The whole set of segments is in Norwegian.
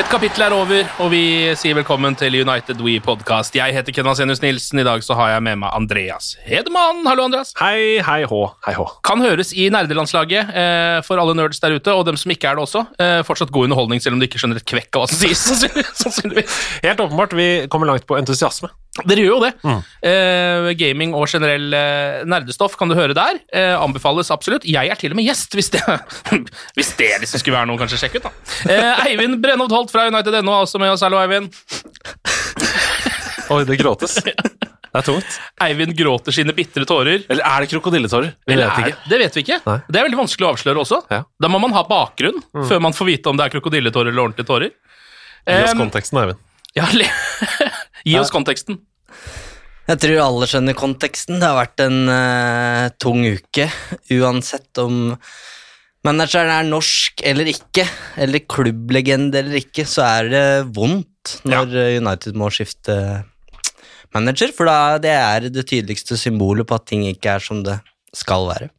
Et kapittel er over, og vi sier velkommen til United We Podcast. Jeg heter Ken Vasenius Nilsen. I dag så har jeg med meg Andreas Hedman. Hallo, Andreas. Hei, hei hå, hei hå. Kan høres i nerdelandslaget eh, for alle nerds der ute, og dem som ikke er det også. Eh, fortsatt god underholdning, selv om du ikke skjønner et kvekk av hva som sies. Helt åpenbart, vi kommer langt på entusiasme. Dere gjør jo det. Eh, gaming og generell eh, nerdestoff kan du høre der. Eh, anbefales absolutt. Jeg er til og med gjest, hvis det, hvis det liksom skulle være noe kanskje sjekke ut. da. Eh, Eivind Brennhoft Holt fra United.no er også med oss. Hallo, Eivind. Oi, det gråtes. Det er tungt. Eivind gråter sine bitre tårer. Eller er det krokodilletårer? Vi vet er- ikke. Det vet vi ikke. Nei. Det er veldig vanskelig å avsløre også. Ja. Da må man ha bakgrunn før man får vite om det er krokodilletårer eller ordentlige tårer. Gi oss konteksten, Eivind. ja, Gi oss konteksten. Jeg tror alle skjønner konteksten. Det har vært en uh, tung uke. Uansett om manageren er norsk eller ikke, eller klubblegende eller ikke, så er det vondt når ja. United må skifte manager, for da det er det tydeligste symbolet på at ting ikke er som det skal være.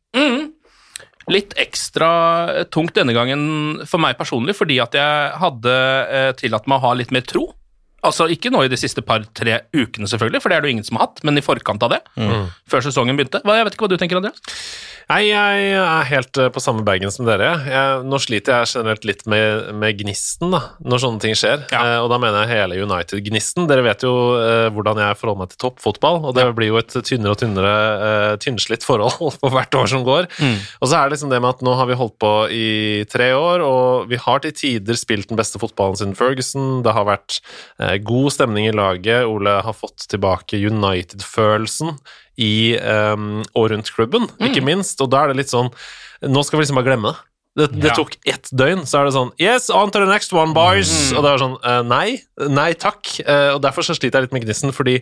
Litt ekstra tungt denne gangen for meg personlig, fordi at jeg hadde eh, tillatt meg å ha litt mer tro. Altså Ikke nå i de siste par-tre ukene, selvfølgelig, for det er det jo ingen som har hatt, men i forkant av det. Før sesongen begynte. Jeg vet ikke hva du tenker, Andreas? Nei, jeg er helt eh, på samme bagen som dere. Jeg, nå sliter jeg generelt litt med, med gnisten da, når sånne ting skjer. Ja. Eh, og da mener jeg hele United-gnisten. Dere vet jo eh, hvordan jeg forholder meg til toppfotball, og det blir jo et tynnere og tynnere eh, tynnslitt forhold for hvert år som går. Og så er det liksom det med at nå har vi holdt på i tre år, og vi har til tider spilt den beste fotballen siden Ferguson. Det har vært eh, god stemning i laget. Ole har fått tilbake United-følelsen i um, og rundt klubben, ikke minst. Og da er det litt sånn Nå skal vi liksom bare glemme det. Det, det Ja. tok ett døgn, så er det sånn Yes, on to the next one, boys! Og det er sånn eh, Nei, nei takk. Eh, og derfor så sliter jeg litt med gnisten, fordi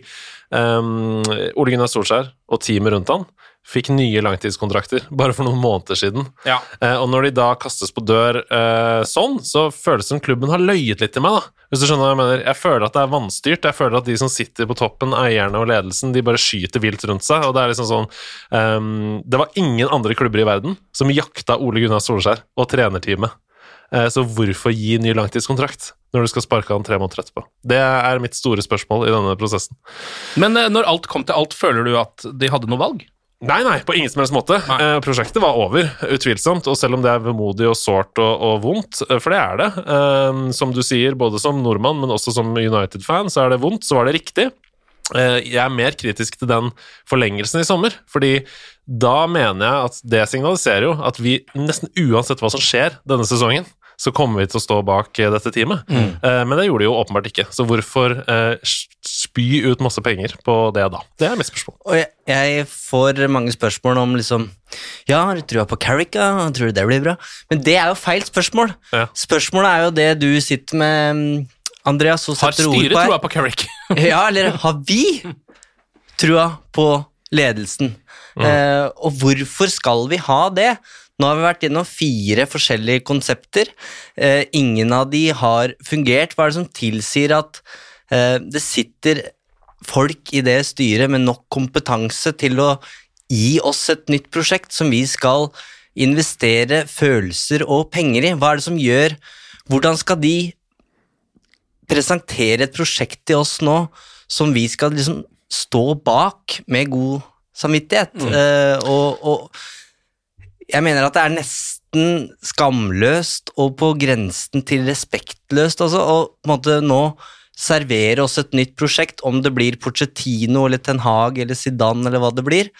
um, Ole Gunnar Solskjær og teamet rundt han fikk nye langtidskontrakter bare for noen måneder siden. Ja. Eh, og når de da kastes på dør eh, sånn, så føles det som klubben har løyet litt til meg, da. Hvis du skjønner hva jeg mener. Jeg føler at det er vanstyrt. Jeg føler at de som sitter på toppen, eierne og ledelsen, de bare skyter vilt rundt seg. Og det er liksom sånn um, Det var ingen andre klubber i verden som jakta Ole Gunnar Solskjær og trenerteamet. Eh, så hvorfor gi ny langtidskontrakt når du skal sparke han tre måneder etterpå? Det er mitt store spørsmål i denne prosessen. Men eh, når alt kom til alt, føler du at de hadde noe valg? Nei, nei, på ingen som helst måte. Eh, prosjektet var over, utvilsomt. Og selv om det er vemodig og sårt og, og vondt, eh, for det er det, eh, som du sier, både som nordmann, men også som United-fan, så er det vondt, så var det riktig. Eh, jeg er mer kritisk til den forlengelsen i sommer, fordi da mener jeg at det signaliserer jo at vi nesten uansett hva som skjer denne sesongen, så kommer vi til å stå bak eh, dette teamet. Eh, men det gjorde de jo åpenbart ikke, så hvorfor eh, spy ut masse penger på det da? Det er mitt spørsmål. Og jeg, jeg får mange spørsmål om liksom Ja, har du trua på Carrica? Tror du det blir bra? Men det er jo feil spørsmål. Ja. Spørsmålet er jo det du sitter med, mm, Andreas, og setter ord styret på her. trua på Carrick? Ja, eller har vi trua på ledelsen? Eh, og hvorfor skal vi ha det Nå har vi vært gjennom fire forskjellige konsepter. Eh, ingen av de har fungert. Hva er det som tilsier at eh, det sitter folk i det styret med nok kompetanse til å gi oss et nytt prosjekt som vi skal investere følelser og penger i? Hva er det som gjør Hvordan skal de presentere et prosjekt til oss nå som vi skal liksom stå bak med god samvittighet? Eh, og, og jeg mener at det er nesten skamløst og på grensen til respektløst altså. å på en måte nå servere oss et nytt prosjekt, om det blir Porcettino eller Ten Hag eller Zidane eller hva det blir,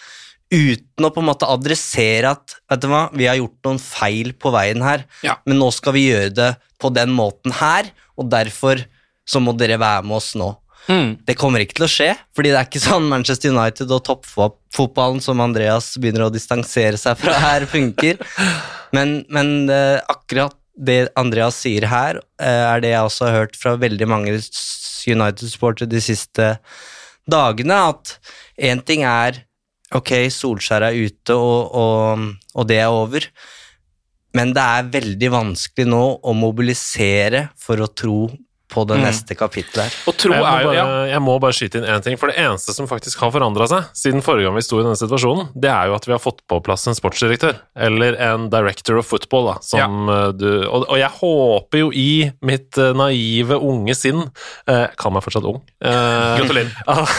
uten å på en måte adressere at vet du hva, vi har gjort noen feil på veien her, Ja. men nå skal vi gjøre det på den måten her, og derfor så må dere være med oss nå. Mm. Det kommer ikke til å skje, fordi det er ikke sånn Manchester United og toppfotballen som Andreas begynner å distansere seg fra her, funker. Men, men eh, akkurat det Andreas sier her, eh, er det jeg også har hørt fra veldig mange United-sportere de siste dagene, at én ting er ok, Solskjær er ute, og, og, og det er over, men det er veldig vanskelig nå å mobilisere for å tro på det neste kapitlet her. Og tro jeg, må er jo bare, ja. jeg må bare skyte inn én ting. For det eneste som faktisk har forandra seg siden forrige gang vi sto i denne situasjonen, det er jo at vi har fått på plass en sportsdirektør. Eller en director of football, da. Som ja. du og, og jeg håper jo i mitt eh, naive, unge sinn eh, Kan meg fortsatt ung. eh, Gratulerer.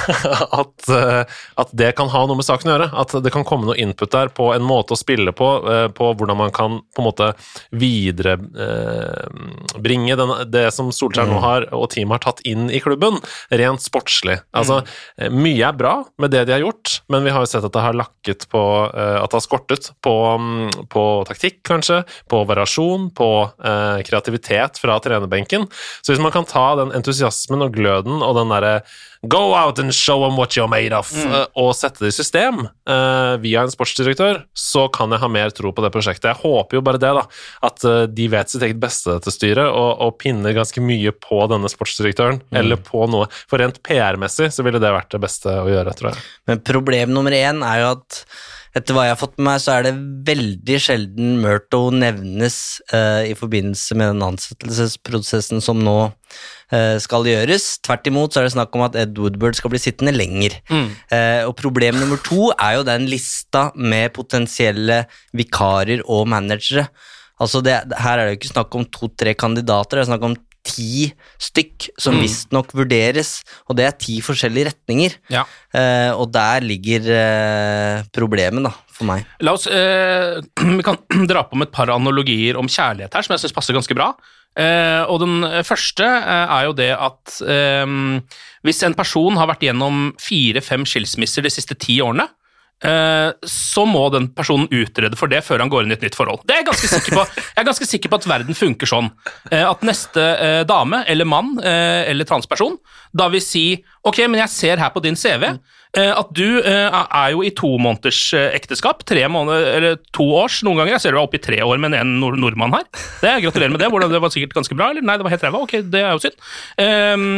at, eh, at det kan ha noe med saken å gjøre. At det kan komme noe input der på en måte å spille på, eh, på hvordan man kan på en måte viderebringe den, det som Solskjær nå har, og teamet har tatt inn i klubben, rent sportslig. Altså, mm. mye er bra med det de har gjort, men vi har jo sett at det har lakket på eh, At det har skortet på, mm, på taktikk, kanskje, på variasjon, på eh, kreativitet fra trenerbenken. Så hvis man kan ta den entusiasmen og gløden og den derre Go out and show them what you're made of, eh, og sette det i system uh, via en sportsdirektør, så kan jeg ha mer tro på det prosjektet. Jeg håper jo bare det, da, at uh, de vet sitt eget beste, dette styret, og, og pinner ganske mye på denne sportsdirektøren, eller på noe. For rent PR-messig så ville det vært det beste å gjøre, tror jeg. Men problem nummer én er jo at etter hva jeg har fått med meg, så er det veldig sjelden Murto nevnes eh, i forbindelse med den ansettelsesprosessen som nå eh, skal gjøres. Tvert imot så er det snakk om at Ed Woodward skal bli sittende lenger. Eh, og problem nummer to er jo den lista med potensielle vikarer og managere. Altså det, her er det jo ikke snakk om to-tre kandidater, det er snakk om ti stykk som visstnok vurderes, og det er ti forskjellige retninger. Ja. Eh, og der ligger eh, problemet, da, for meg. La oss, eh, Vi kan dra på med et par analogier om kjærlighet her, som jeg syns passer ganske bra. Eh, og Den første eh, er jo det at eh, hvis en person har vært gjennom fire-fem skilsmisser de siste ti årene, eh, så må den personen utrede for det før han går inn i et nytt forhold. Det er jeg ganske sikker på. Jeg er ganske sikker på at verden funker sånn. Eh, at neste eh, dame eller mann eh, eller transperson da vil si ok, men jeg ser her på din CV eh, at du eh, er jo i to måneders eh, ekteskap. Tre måneder, eller to års noen ganger. Jeg ser du er oppe i tre år med en nord nordmann her. Det Gratulerer med det. Hvordan, det var sikkert ganske bra, eller? Nei, det var helt ræva. Ok, det er jo synd. Ehm,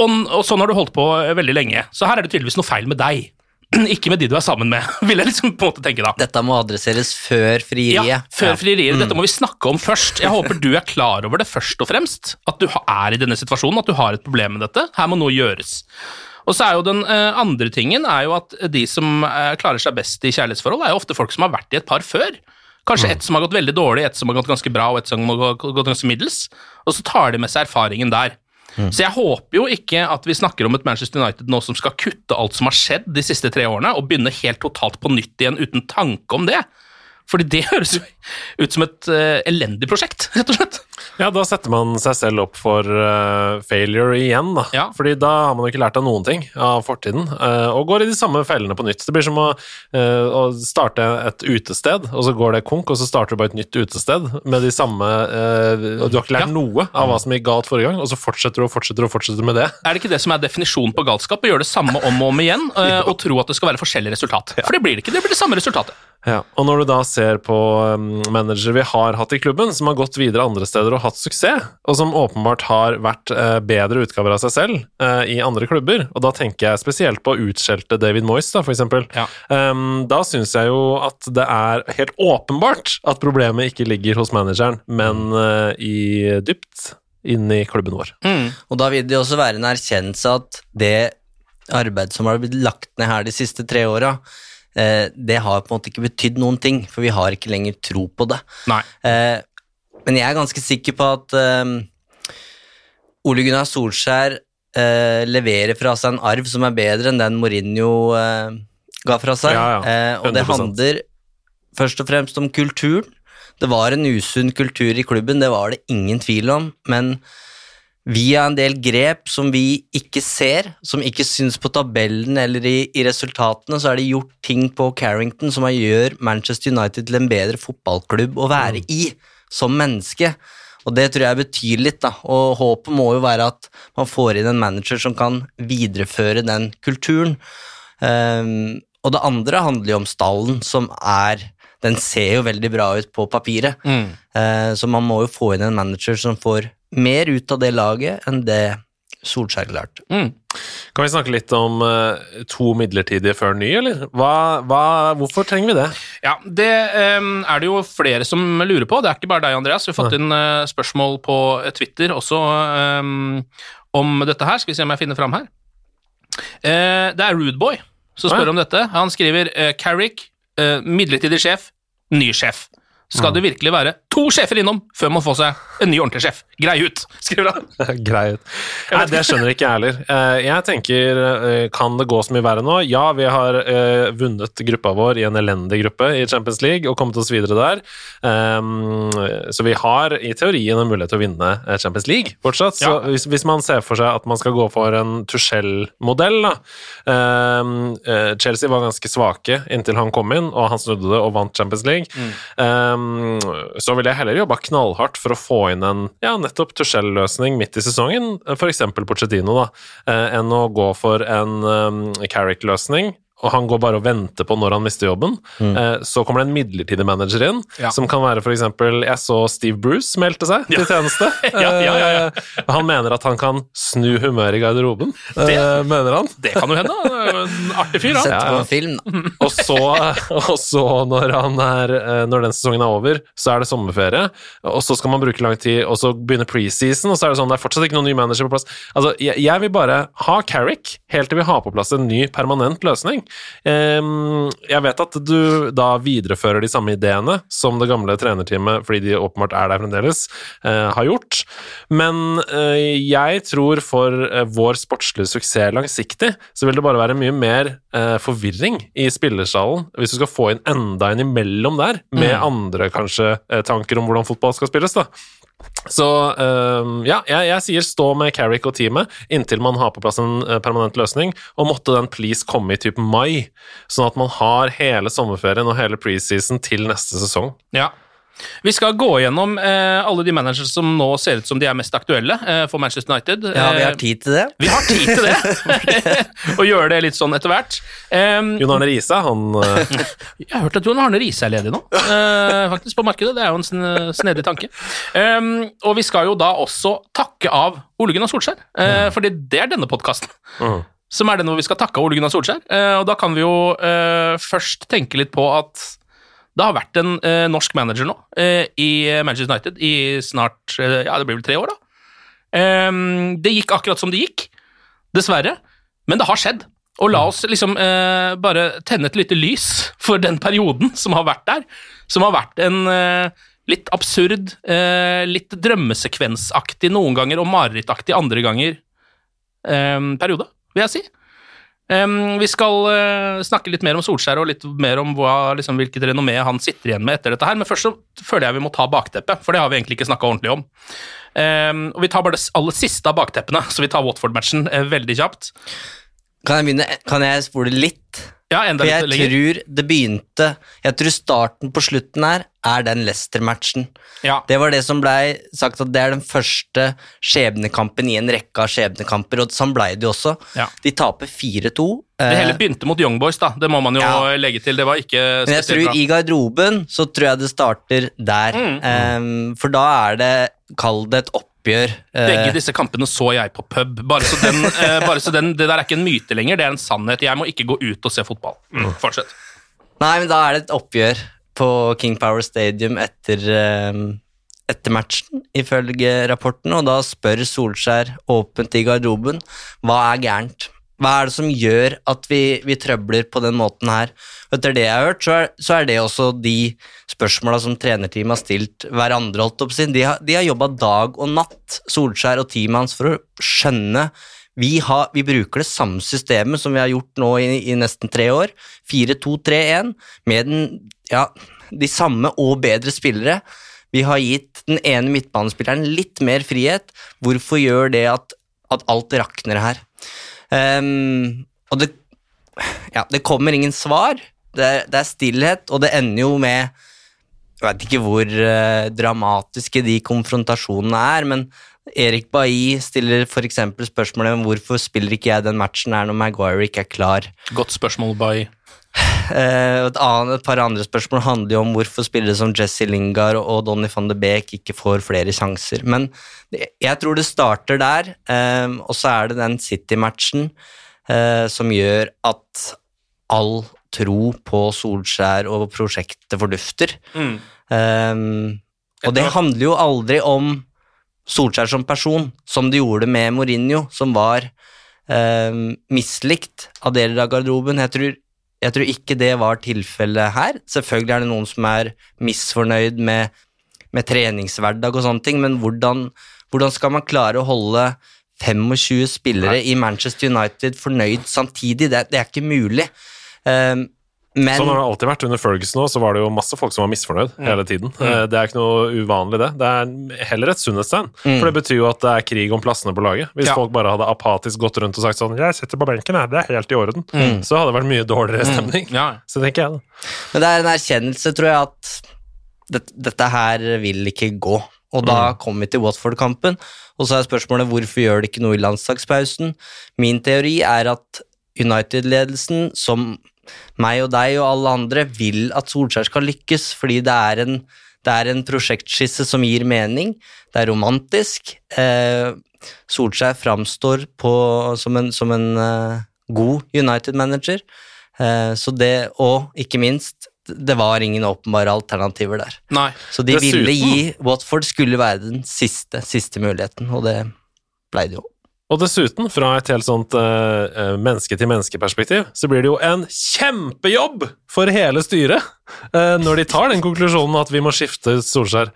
og, sånn har du holdt på eh, veldig lenge. Så her er det tydeligvis noe feil med deg. Ikke med de du er sammen med, vil jeg liksom på en måte tenke da. Dette må adresseres før frieriet. Ja, før frieriet. Dette må vi snakke om først. Jeg håper du er klar over det først og fremst. At du er i denne situasjonen, at du har et problem med dette. Her må noe gjøres. Og så er jo Den eh, andre tingen er jo at de som eh, klarer seg best i kjærlighetsforhold, er jo ofte folk som har vært i et par før. Kanskje ett som har gått veldig dårlig, ett som har gått ganske bra, og ett som har gått ganske middels. Og så tar de med seg erfaringen der. Så jeg håper jo ikke at vi snakker om et Manchester United nå som skal kutte alt som har skjedd de siste tre årene, og begynne helt totalt på nytt igjen uten tanke om det. Fordi det høres jo ut som et uh, elendig prosjekt, rett og slett. Ja, da setter man seg selv opp for uh, failure igjen, da. Ja. Fordi da har man jo ikke lært av noen ting av fortiden, uh, og går i de samme fellene på nytt. Det blir som å, uh, å starte et utested, og så går det konk, og så starter du bare et nytt utested med de samme eh, Og du har ikke lært Ja. noe av hva som gikk galt forrige gang, og så fortsetter du og fortsetter og fortsetter med det. Er det ikke det som er definisjonen på galskap? Å gjøre det samme om og om igjen, og tro at det skal være forskjellig resultat. For det blir det ikke. Det blir det samme resultatet. Ja, og når du da ser på um, managere vi har hatt i klubben, som har gått videre andre steder og hatt suksess, og som åpenbart har vært eh, bedre utgaver av seg selv eh, i andre klubber, og da tenker jeg spesielt på utskjelte David Moyes, da, for eksempel, Ja. um, da syns jeg jo at det er helt åpenbart at problemet ikke ligger hos manageren, men eh, i dypt inn i klubben vår. Og da vil det også være en erkjennelse at det arbeidet som har blitt lagt ned her de siste tre åra, det har på en måte ikke betydd noen ting, for vi har ikke lenger tro på det. Nei. Eh, men jeg er ganske sikker på at eh, Ole Gunnar Solskjær eh, leverer fra seg en arv som er bedre enn den Mourinho eh, ga fra seg. Ja, ja. Eh, og det 100%. handler først og fremst om kulturen. Det var en usunn kultur i klubben, det var det ingen tvil om, men via en del grep som vi ikke ser, som ikke syns på tabellen eller i, i resultatene, så er det gjort ting på Carrington som gjør Manchester United til en bedre fotballklubb å være i som menneske. Og det tror jeg betyr litt, da. Og håpet må jo være at man får inn en manager som kan videreføre den kulturen. Um, og det andre handler jo om stallen, som er Den ser jo veldig bra ut på papiret. Eh, så man må jo få inn en manager som får mer ut av det laget enn det Solskjær klarte. Kan vi snakke litt om uh, to midlertidige før ny, eller? Hva, hva, hvorfor trenger vi det? Ja, Det um, er det jo flere som lurer på. Det er ikke bare deg, Andreas. Vi har fått inn uh, spørsmål på eh, Twitter også um, om dette her. Skal vi se om jeg finner fram her. Uh, det er Rudeboy som Å, ja. spør om dette. Han skriver Carrick, midlertidig sjef, ny sjef. Skal det virkelig være to sjefer innom før man får seg en ny ordentlig sjef? Grei ut, skriver han. Grei ut. Nei, det skjønner ikke jeg heller. Eh, Jeg tenker, eh, kan det gå så mye verre nå? Ja, vi har eh, vunnet gruppa vår i en elendig gruppe i Champions League og kommet oss videre der. Um, Så vi har i teorien en mulighet til å vinne Champions League fortsatt. Så Ja. hvis, man ser for seg at man skal gå for en Tuchel-modell, da. Um, eh, Chelsea var ganske svake inntil han kom inn, og han snudde det og vant Champions League. Um, så vil jeg heller jobba knallhardt for å få inn en ja, nettopp Tuchel-løsning midt i sesongen, f.eks. Pochettino, da, eh, enn å gå for en um, Carrick-løsning. Og han går bare og venter på når han mister jobben. Mm. så kommer det en midlertidig manager inn, Ja. som kan være f.eks. Jeg så Steve Bruce meldte seg til tjeneste. Ja, ja, ja, ja. Eh, han mener at han kan snu humøret i garderoben. det, mener han. Det kan jo hende. Han En artig fyr, Sett da. på en film, da. Og så, og så når, han er, eh, når den sesongen er over, så er det sommerferie, og så skal man bruke lang tid, og så begynner preseason, og så er det sånn, det er fortsatt ikke noen ny manager på plass. Altså, jeg, jeg vil bare ha Carrick, helt til vi har på plass en ny permanent løsning. Ehm, jeg vet at du da viderefører de samme ideene som det gamle trenerteamet, fordi de åpenbart er der fremdeles, eh, har gjort, men eh, jeg tror for eh, vår sportslige suksess langsiktig, så vil det bare være mye mer forvirring i spillersalen hvis du skal få inn enda en imellom der, med andre kanskje tanker om hvordan fotball skal spilles, da. Så uh, ja, jeg, jeg sier stå med Carrick og teamet inntil man har på plass en eh, permanent løsning, og måtte den please komme i type mai, sånn at man har hele sommerferien og hele preseason til neste sesong. Ja. Vi skal gå gjennom eh, alle de managers som nå ser ut som de er mest aktuelle eh, for Manchester United. Ja, vi har Eh, tid til det. vi har tid til det, og gjøre det litt sånn etter hvert. Um, Jon Arne Riise, han eh, Jeg har hørt at Jon Arne Riise er ledig nå, eh, faktisk, på markedet. Det er jo en sn snedig tanke. Um, og vi skal jo da også takke av Ole Gunnar Solskjær, uh, fordi det er denne podkasten. Mm. Som er den hvor vi skal takke av Ole Gunnar Solskjær. Eh, og da kan vi jo eh, først tenke litt på at det har vært en eh, norsk manager nå eh, i Manchester United i snart eh, Ja, det blir vel tre år, da. Um, det gikk akkurat som det gikk, dessverre. Men det har skjedd. Og la oss liksom eh, bare tenne et lite lys for den perioden som har vært der. Som har vært en eh, litt absurd, eh, litt drømmesekvensaktig noen ganger og marerittaktig andre ganger eh, periode, vil jeg si. Em, vi skal uh, snakke litt mer om Solskjær og litt mer om hva, liksom, hvilket renommé han sitter igjen med etter dette her, men først så føler jeg vi må ta bakteppet, for det har vi egentlig ikke snakka ordentlig om. Um, og Vi tar bare det aller siste av bakteppene, så vi tar Watford-matchen uh, veldig kjapt. Kan jeg begynne? Kan jeg spole litt Ja, enda For jeg lenger. tror det begynte Jeg tror starten på slutten her er den Leicester-matchen. Ja. Det var det som blei sagt at det er den første skjebnekampen i en rekke av skjebnekamper, og sånn blei det jo også. Ja. De taper 4-2. Det eh, hele begynte mot Young Boys, da. Det må man jo Ja. legge til. Det var ikke Men jeg tror bra. i garderoben så tror jeg det starter der. Mm. Um, for da er det, kall det et oppgjør. eh, Begge disse kampene så jeg på pub. Bare så, den, eh, bare så den, Det der er ikke en myte lenger, det er en sannhet. Jeg må ikke gå ut og se fotball. Mm. Fortsett. Nei, men da er det et oppgjør på King Power Stadium etter, etter matchen, ifølge rapporten, og da spør Solskjær åpent i garderoben hva er gærent. Hva er det som gjør at vi, vi trøbler på den måten her? Etter det jeg har hørt, så er, så er det også de spørsmåla som trenerteamet har stilt hverandre. holdt opp sin. De har, de har jobba dag og natt, Solskjær og teamet hans, for å skjønne vi, har, vi bruker det samme systemet som vi har gjort nå i, i nesten tre år. 4-2-3-1, med den, ja, de samme og bedre spillere. Vi har gitt den ene midtbanespilleren litt mer frihet. Hvorfor gjør det at, at alt rakner her? Ehm, og det, ja, det kommer ingen svar. Det, er- det er stillhet, og det ender jo med Jeg vet ikke hvor uh, dramatiske de konfrontasjonene er, men Erik Bailly stiller f.eks. spørsmålet om hvorfor spiller ikke jeg den matchen her når Maguire ikke er klar. Godt spørsmål, Bay. Eh, et, annet, et par andre spørsmål handler jo om hvorfor spillere som Jesse Lingard og Donny van de Beek ikke får flere sjanser. Men jeg tror det starter der, eh, og så er det den City-matchen eh, som gjør at all tro på Solskjær og prosjektet fordufter. Mm. Um, og det handler jo aldri om Solskjær som person, som det gjorde med Mourinho, som var um, mislikt av deler av garderoben. Jeg tror, jeg tror ikke det var tilfellet her. Selvfølgelig er det noen som er misfornøyd med, med treningshverdag og sånne ting, men hvordan, hvordan skal man klare å holde 25 spillere i Manchester United fornøyd samtidig? Det, det er ikke mulig. Eh, men Sånn har det alltid vært. Under Ferguson også, så var det jo masse folk som var misfornøyd hele tiden. Mm. Det er ikke noe uvanlig, det. Det er heller et sunnhetstegn. For det betyr jo at det er krig om plassene på laget. Hvis Ja. folk bare hadde apatisk gått rundt og sagt sånn 'Jeg sitter på benken, jeg. Det er helt i orden', så hadde det vært mye dårligere stemning. Ja. Så tenker jeg, det. Men det er en erkjennelse, tror jeg, at det, dette her vil ikke gå. Og da kommer vi til Watford-kampen, og så er spørsmålet hvorfor gjør det ikke noe i landslagspausen. Min teori er at United-ledelsen, som meg og deg og alle andre, vil at Solskjær skal lykkes, fordi det er en, det er en prosjektskisse som gir mening. Det er romantisk. Eh, Solskjær framstår på, som en, som en eh, god United-manager. Eh, så det, og ikke minst, det var ingen åpenbare alternativer der. Nei. Så de ville gi Watford skulle være den siste, siste muligheten, og det blei det jo. Og dessuten, fra et helt sånt uh, menneske-til-menneske-perspektiv, så blir det jo en kjempejobb for hele styret uh, når de tar den konklusjonen at vi må skifte Solskjær.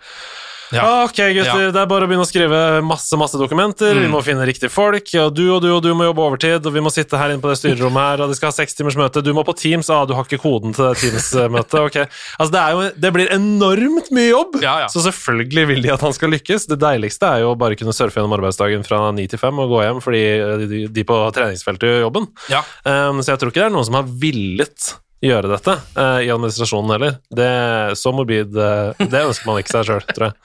Ja. Ah, Ok, gutter, Ja. det er bare å begynne å skrive masse masse dokumenter. Vi må finne riktige folk. Og du og du og du må jobbe overtid, og vi må sitte her inne på det styrerommet her, og de skal ha seks timers møte. Du må på Teams. Ah, du har ikke koden til det Teams-møtet. Ok. Altså, det, jo, det blir enormt mye jobb! Ja, ja. Så selvfølgelig vil de at han skal lykkes. Det deiligste er jo å bare kunne surfe gjennom arbeidsdagen fra ni til fem og gå hjem fordi de, de på treningsfeltet gjør jobben. Ja. Um, så jeg tror ikke det er noen som har villet gjøre dette uh, i administrasjonen heller. Det, så morbid uh, Det ønsker man ikke seg sjøl, tror jeg.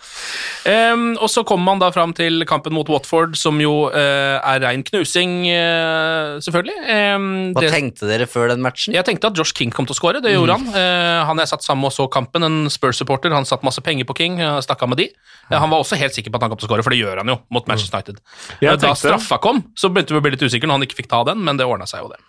Um, og så kommer man da fram til kampen mot Watford, som jo uh, er rein knusing, selvfølgelig. Um, Hva det- tenkte dere før den matchen? Jeg tenkte at Josh King kom til å skåre, det gjorde han. Eh, han jeg satt sammen med og så kampen, en Spurs-supporter, han satt masse penger på King, stakk av med de. Han var også helt sikker på at han kom til å skåre, for det gjør han jo mot Manchester United. Mm. Da tenkte- straffa kom, så begynte vi å bli litt usikre når han ikke fikk ta den, men det ordna seg jo, det.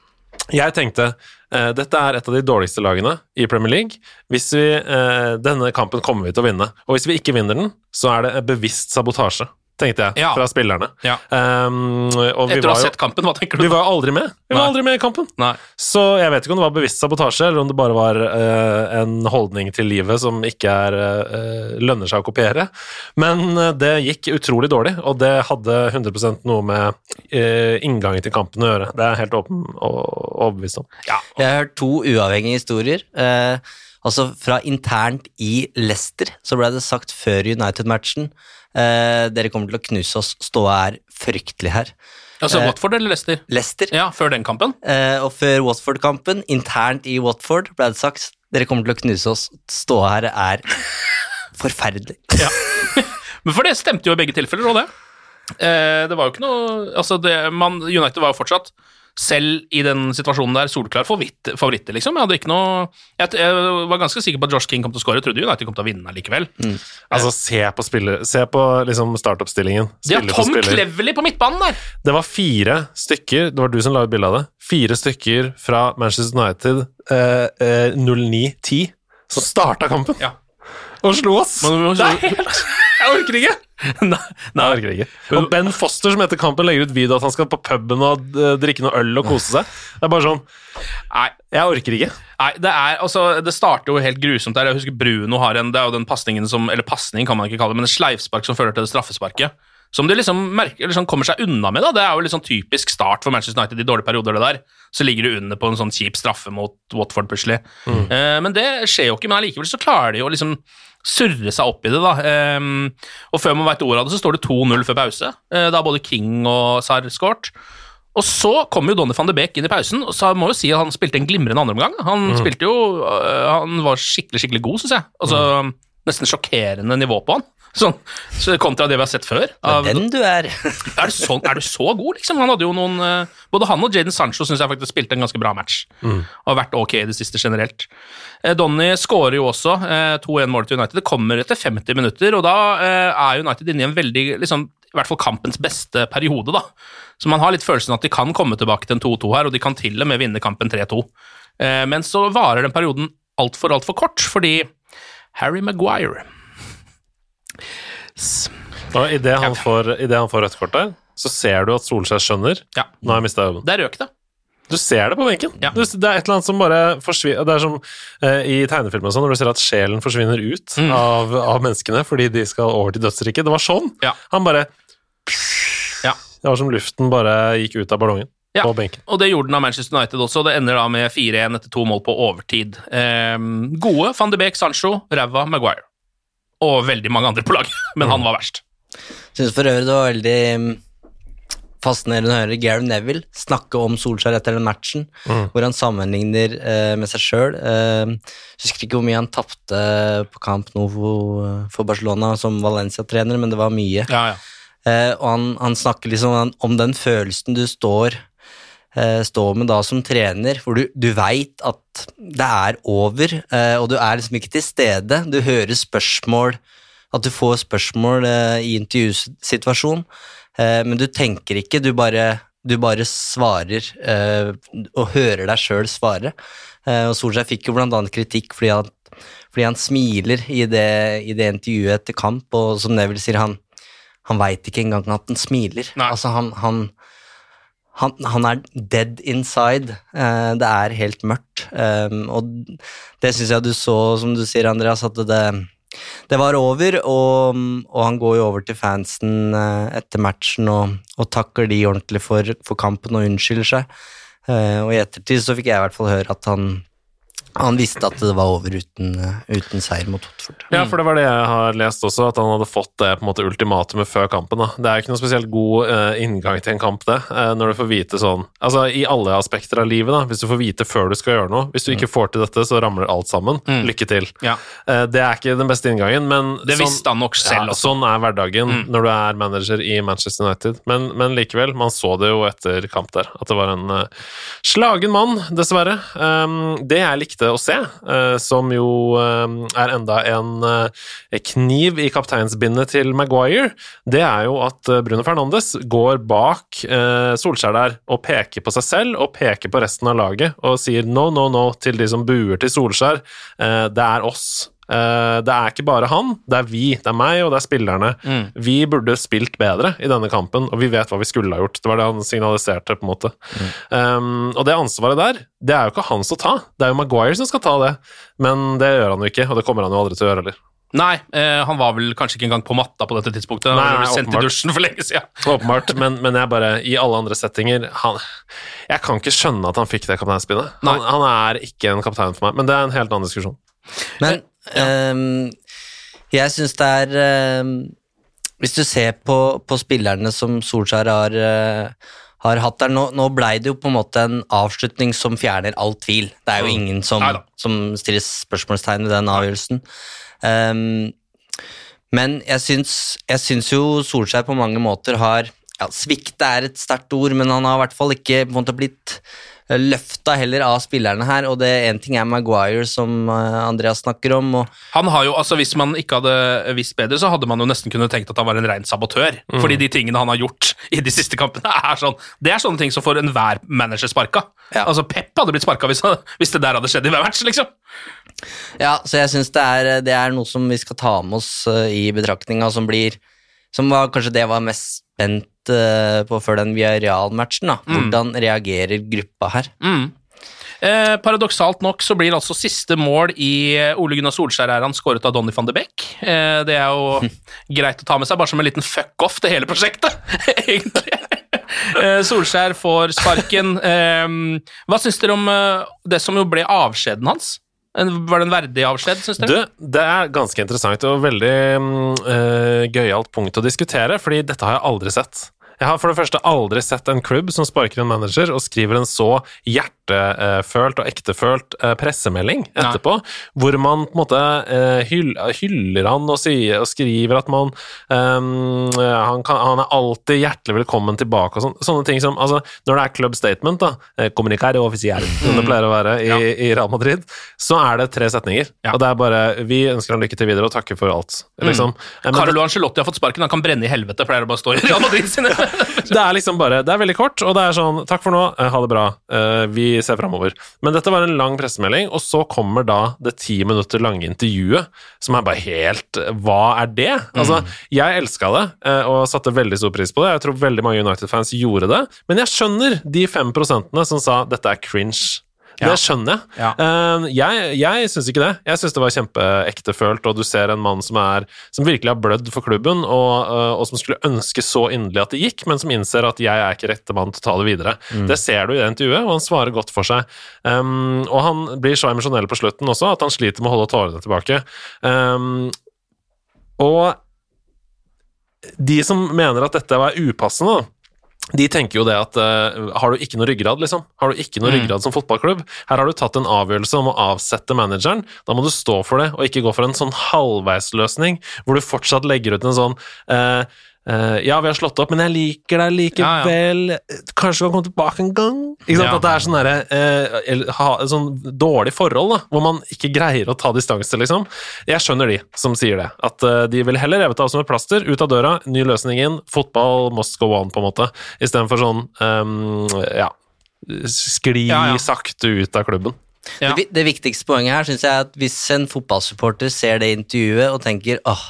Jeg tenkte eh, dette er et av de dårligste lagene i Premier League. Hvis vi, eh, denne kampen kommer vi til å vinne. Og hvis vi ikke vinner den, så er det bevisst sabotasje, tenkte jeg, Ja. fra spillerne. Ja. Um, og vi Etter å var ha jo sett kampen, hva tenker du? vi var jo aldri med. Vi var aldri med i kampen. Nei. Så jeg vet ikke om det var bevisst sabotasje, eller om det bare var uh, en holdning til livet som ikke er, uh, lønner seg å kopiere. Men uh, det gikk utrolig dårlig, og det hadde 100% noe med eh, inngangen til kampen å gjøre. Det er jeg helt åpen og overbevist om. Ja. Jeg har hørt to uavhengige historier. Eh, Altså fra internt i Leicester så ble det sagt før United-matchen eh, Dere kommer til å knuse oss, ståa er fryktelig her. Altså Eh, Watford eller Leicester? Leicester. Ja, før den kampen. Eh, og før Watford-kampen, internt i Watford, ble det sagt dere kommer til å knuse oss. Ståa her er forferdelig. ja. Men for det stemte jo i begge tilfeller, og det. Eh, det var jo ikke noe Altså, det, man, United var jo fortsatt, selv i den situasjonen der, solklar favoritt, favoritter, liksom. Jeg hadde ikke noe jeg, jeg var ganske sikker på at Josh King kom til å skåre. trodde United kom til å vinne likevel. Altså, se på, spiller, se på liksom startoppstillingen. De har Tom Cleverly på midtbanen der! Det var fire stykker, det var du som la ut bilde av det, fire stykker fra Manchester United eh, eh, 09-10 som starta kampen Ja. og slo oss. Men- men- det er helt Jeg orker ikke! Nei, Nei, jeg orker ikke. Og Ben Foster, som etter kampen legger ut video at han skal på puben og eh, drikke noe øl og kose seg. Det er bare sånn Nei, Jeg orker ikke. Nei, det er, altså, det starter jo helt grusomt der. Jeg husker Bruno har en, det er jo den pasningen som, eller pasning kan man ikke kalle det, men en sleivspark som fører til det straffesparket. Som de liksom, merker, eller sånn kommer seg unna med. da, Det er jo litt sånn typisk start for Manchester United i dårlige perioder. det der. Så ligger du under på en sånn kjip straffe mot Watford plutselig. Eh, men det skjer jo ikke, men allikevel så klarer de å liksom surre seg opp i det. da. Eh, og før man veit ordet av det, så står det 2-0 før pause. Eh, da har både King og Sarr skåret. Og så kom jo Donny van de Beek inn i pausen, og så må jo si at han spilte en glimrende andreomgang. Han spilte jo øh, Han var skikkelig, skikkelig god, syns jeg. Altså, Nesten sjokkerende nivå på han. Sånn, så kontra det vi har sett før. Av, Den du er. er, du så, er du så god, liksom? Han hadde jo noen øh, Både han og Jaden Sancho syns jeg faktisk spilte en ganske bra match. Og har vært ok i det siste generelt. Eh, Donny skårer jo også eh, 2-1-målet til United. Det kommer etter 50 minutter, og da eh, er United inne i en veldig liksom, i hvert fall kampens beste periode, da. Så man har litt følelsen at de kan komme tilbake til en 2-2 her, og de kan til og med vinne kampen 3-2. Eh, men så varer den perioden altfor, altfor kort, fordi Harry Maguire Og idet han, får- i det han får rødt kort der, så ser du at Solskjær skjønner Ja, Nå har jeg mista jobben. der røk det. Du ser det på benken. Ja. Det er et eller annet som bare forsvinner Det er som eh, i tegnefilmer og sånn, når du ser at sjelen forsvinner ut Mm. av, av menneskene fordi de skal over til dødsriket. Det var sånn. Ja. Han bare Ja. Det var som luften bare gikk ut av ballongen Ja. på benken. Og det gjorde den av Manchester United også. Det ender da med 4-1 etter to mål på overtid. Eh, gode van de Beek, Sancho, ræva Maguire. Og veldig mange andre på laget, men han var verst. Syns for øvrig det var veldig mm, fascinerende å høre Gary Neville snakke om Solskjær etter den matchen, hvor han sammenligner eh, med seg sjøl. Eh, husker ikke hvor mye han tapte på Camp Novo eh, for Barcelona som Valencia-trener, men det var mye. Ja, ja. Eh, og han, han snakker liksom om, om den følelsen du står, eh, står med da som trener, hvor du, du veit at det er over, eh, og du er liksom ikke til stede. Du hører spørsmål, at du får spørsmål eh, i intervjusituasjon, eh, men du tenker ikke, du bare, du bare svarer eh, og hører deg sjøl svare. Eh, og Solskjær fikk jo blant annet kritikk fordi han, fordi han smiler i det, i det intervjuet etter kamp, og som Neville sier, han, han veit ikke engang at han smiler. Altså, han, han, han, han er dead inside. Eh, det er helt mørkt. Um, og det syns jeg du så, som du sier, Andreas, at det, det var over. Og, og han går jo over til fansen eh, etter matchen og, og takker de ordentlig for, for kampen og unnskylder seg. Eh, og i ettertid så fikk jeg i hvert fall høre at han, han visste at det var over uten, eh, uten seier mot Hotford. Ja, for det var det jeg har lest også, at han hadde fått det på en måte ultimatumet før kampen. da. Det er jo ikke noe spesielt god uh, inngang til en kamp, det, uh, når du får vite sånn Altså i alle aspekter av livet, da, hvis du får vite før du skal gjøre noe. Hvis du ikke får til dette, så ramler alt sammen. Lykke til. Ja. Uh, det er ikke den beste inngangen, men Det visste han nok selv ja, også. Sånn er hverdagen når du er manager i Manchester United. Men, men likevel, man så det jo etter kamp der, at det var en slagen mann, dessverre. Um, det jeg likte å se, eh, som jo um, er enda en eh, kniv i kapteinsbindet til Maguire, det er jo at eh, Bruno Fernandes går bak eh, Solskjær der og peker på seg selv og peker på resten av laget og sier no, no, no til de som buer til Solskjær. Eh, det er oss. Eh, det er ikke bare han, det er vi, det er meg og det er spillerne. Vi burde spilt bedre i denne kampen, og vi vet hva vi skulle ha gjort. Det var det han signaliserte, på en måte. Um, og det ansvaret der, det er jo ikke hans å ta. Det er jo Maguire som skal ta det, men det gjør han jo ikke, og det kommer han jo aldri til å gjøre heller. Nei, eh, han var vel kanskje ikke engang på matta på dette tidspunktet. Han Nei, ble sendt i dusjen for lenge siden. Åpenbart, men, men jeg bare, i alle andre settinger han, Jeg kan ikke skjønne at han fikk det kapteinspinnet. Han, han er ikke en kaptein for meg, men det er en helt annen diskusjon. Men ehm, jeg syns det er ehm, Hvis du ser på, på spillerne som Solskjær har, eh, har hatt der nå, nå blei det jo på en måte en avslutning som fjerner all tvil. Det er jo ingen som, som stiller spørsmålstegn ved den avgjørelsen. Um, men jeg syns, jeg syns jo Solskjær på mange måter har ja, Svikte er et sterkt ord, men han har i hvert fall ikke måte blitt løfta heller av spillerne her. Og det en ting er Maguire, som eh, Andreas snakker om. og Han har jo, altså Hvis man ikke hadde visst bedre, så hadde man jo nesten kunne tenkt at han var en rein sabotør. Fordi de tingene han har gjort i de siste kampene, er sånn Det er sånne ting som får enhver manager sparka. Ja. Altså Pep hadde blitt sparka hvis, hvis det der hadde skjedd i hver match, liksom. Ja, så jeg syns det, det er noe som vi skal ta med oss eh, i betraktninga, som blir Som var kanskje det jeg var mest spent eh, på før den Villarreal-matchen. da. Hvordan reagerer gruppa her? Mm. Eh, paradoksalt nok så blir altså siste mål i eh, Ole Gunnar Solskjær-æraen skåret av Donny van de Beek. Eh, det er jo greit å ta med seg, bare som en liten fuck-off til hele prosjektet, egentlig. Eh, Solskjær får sparken. Eh, hva syns dere om eh, det som jo ble avskjeden hans? Var det en verdig avskjed, syns Du, dere? det er ganske interessant og veldig eh, gøyalt punkt å diskutere, fordi dette har jeg aldri sett. Jeg har for det første aldri sett en klubb som sparker en manager og skriver en så hjertefølt og ektefølt eh, pressemelding etterpå, hvor man på en måte eh, hyller han og, skriver at man um, han, kan, han er alltid hjertelig velkommen tilbake og sånn. Sånne ting som altså, Når det er club statement, da, eh, communicare offisiell, som det pleier å være i, Ja. i Real Madrid, så er det tre setninger. Ja. Og det er bare Vi ønsker han lykke til videre og takker for alt. Liksom. Mm. Carlo Ancelotti har fått sparken, han kan brenne i helvete, pleier det bare å stå i Real Madrid sine. det er liksom bare Det er veldig kort, og det er sånn Takk for nå, eh, ha det bra. Eh, vi ser framover. Men dette var en lang pressemelding, og så kommer da det ti minutter lange intervjuet, som er bare helt Hva er det? Altså, jeg elska det, eh, og satte veldig stor pris på det. Jeg tror veldig mange United-fans gjorde det, men jeg skjønner de fem prosentene som sa dette er cringe. Ja. Det skjønner jeg. Ja. Uh, jeg jeg syns ikke det. Jeg syns det var kjempeektefølt, og du ser en mann som, er, som virkelig har blødd for klubben, og, uh, og som skulle ønske så inderlig at det gikk, men som innser at jeg er ikke rette mann til å ta det videre. Det ser du i det intervjuet, og han svarer godt for seg. Um, og han blir så emosjonell på slutten også at han sliter med å holde tårene tilbake. Um, og de som mener at dette var upassende, da, de tenker jo det at uh, har du ikke noe ryggrad, liksom? Har du ikke noe ryggrad som fotballklubb? Her har du tatt en avgjørelse om å avsette manageren. Da må du stå for det, og ikke gå for en sånn halvveisløsning hvor du fortsatt legger ut en sånn eh, eh, Ja, vi har slått opp, men jeg liker deg likevel. Kanskje du kan komme tilbake en gang? Ikke sant? Ja. At det er sånn derre uh, ha, sånn dårlig forhold, da, hvor man ikke greier å ta distanse, liksom. Jeg skjønner de som sier det. At uh, de vil heller revet av som et plaster, ut av døra, ny løsning inn, fotball must go on, på en måte, istedenfor sånn um, ja skli Ja, ja. sakte ut av klubben. Ja. Det, det viktigste poenget her syns jeg er at hvis en fotballsupporter ser det intervjuet og tenker åh,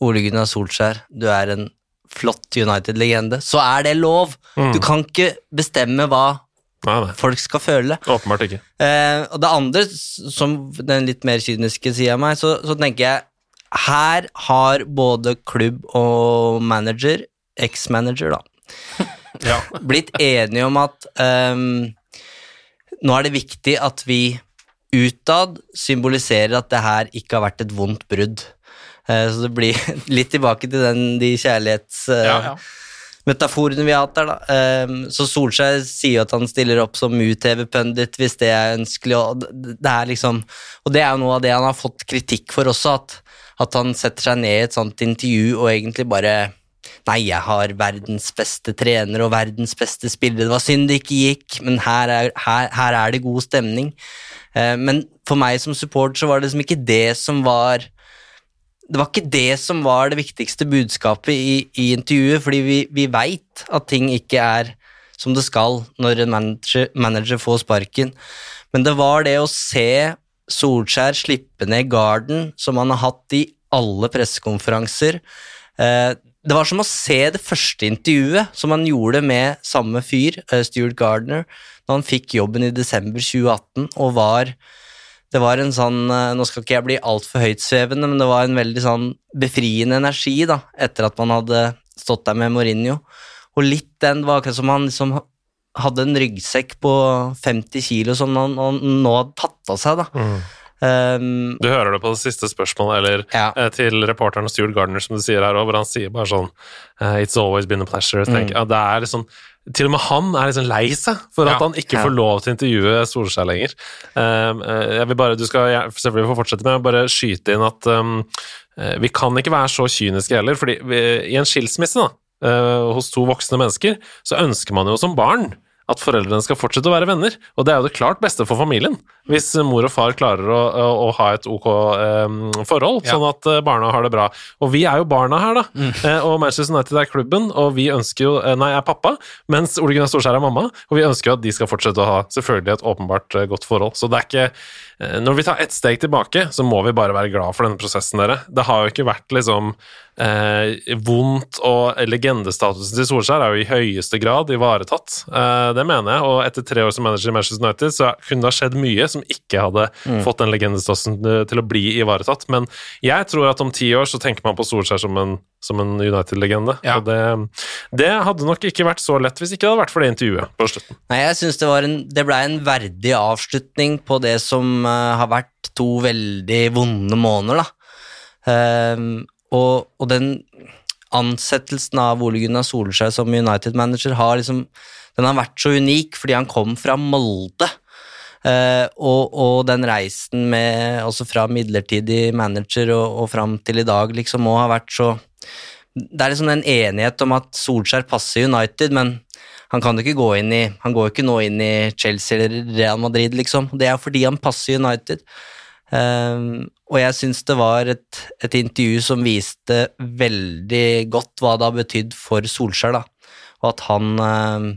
Ole Gunnar Solskjær, du er en flott United-legende, så er det lov. Mm. Du kan ikke bestemme hva Nei, nei. folk skal føle. Åpenbart ikke. Eh, og det andre, som den litt mer kyniske sida av meg, så, så tenker jeg her har både klubb og manager, eks-manager, da, blitt enige om at um, nå er det viktig at vi utad symboliserer at det her ikke har vært et vondt brudd. Eh, så det blir litt tilbake til den, de kjærlighets... eh, Ja, ja. vi har hatt der, da. Ehm, så Solskjær sier jo at han stiller opp som UTV-pundit hvis det er ønskelig, og det er liksom Og det er jo noe av det han har fått kritikk for også, at, at han setter seg ned i et sånt intervju og egentlig bare Nei, jeg har verdens beste trener og verdens beste spillere. Det var synd det ikke gikk, men her er, her, her er det god stemning. Eh, men for meg som support så var det liksom ikke det som var det var ikke det som var det viktigste budskapet i, i intervjuet, fordi vi, vi veit at ting ikke er som det skal når en manager, manager får sparken. Men det var det å se Solskjær slippe ned garden, som han har hatt i alle pressekonferanser. Eh, det var som å se det første intervjuet som han gjorde med samme fyr, eh, Stuart Gardner, da han fikk jobben i desember 2018 og var det var en sånn, eh, Nå skal ikke jeg bli altfor høytsvevende, men det var en veldig sånn befriende energi da, etter at man hadde stått der med Mourinho. Og litt den var akkurat som han liksom hadde en ryggsekk på 50 kilo som han, han nå hadde tatt av seg. da. Um, Du hører det på det siste spørsmålet, eller Ja. eh, til reporteren Stuart Gardner, som du sier her òg, hvor han sier bare sånn eh, It's always been a pleasure. Mm. Tenk, ja, det er sånn til og med han er liksom lei seg for at Ja. han ikke Ja. får lov til å intervjue Solskjær lenger. Um, eh, jeg vil bare, Du skal selvfølgelig få fortsette, jeg vil bare skyte inn at um, eh, vi kan ikke være så kyniske heller. fordi vi, i en skilsmisse da, uh, hos to voksne mennesker, så ønsker man jo som barn at foreldrene skal fortsette å være venner. Og det er jo det klart beste for familien, hvis mor og far klarer å, å, å ha et ok eh, forhold, Ja. sånn at eh, barna har det bra. Og vi er jo barna her, da. Eh, og Manchester United er klubben, og vi ønsker jo eh, Nei, jeg er pappa, mens Ole Gunnar Storskjær er mamma, og vi ønsker jo at de skal fortsette å ha selvfølgelig et åpenbart eh, godt forhold. Så det er ikke Når vi tar ett steg tilbake, så må vi bare være glad for denne prosessen, dere. Det har jo ikke vært liksom eh, vondt, og legendestatusen til Solskjær er jo i høyeste grad ivaretatt. Eh, det mener jeg, og etter tre år som manager i Manchester United, så kunne det ha skjedd mye som ikke hadde fått den legendestatusen eh, til å bli ivaretatt. Men jeg tror at om ti år så tenker man på Solskjær som en, som en United-legende. Ja. Og det, det hadde nok ikke vært så lett hvis ikke det hadde vært for det intervjuet på slutten. Nei, jeg syns det, en- det ble en verdig avslutning på det som eh, har vært to veldig vonde måneder, da. Ehm, og, og den ansettelsen av Ole Gunnar Solskjær som United-manager har liksom Den har vært så unik fordi han kom fra Molde. Uh, og, og den reisen med også fra midlertidig manager og, og fram til i dag liksom må ha vært så Det er liksom en enighet om at Solskjær passer United, men han kan ikke gå inn i Han går ikke nå inn i Chelsea eller Real Madrid, liksom. Det er fordi han passer United. Um, og jeg syns det var et, et intervju som viste veldig godt hva det har betydd for Solskjær, da. Og at han, um,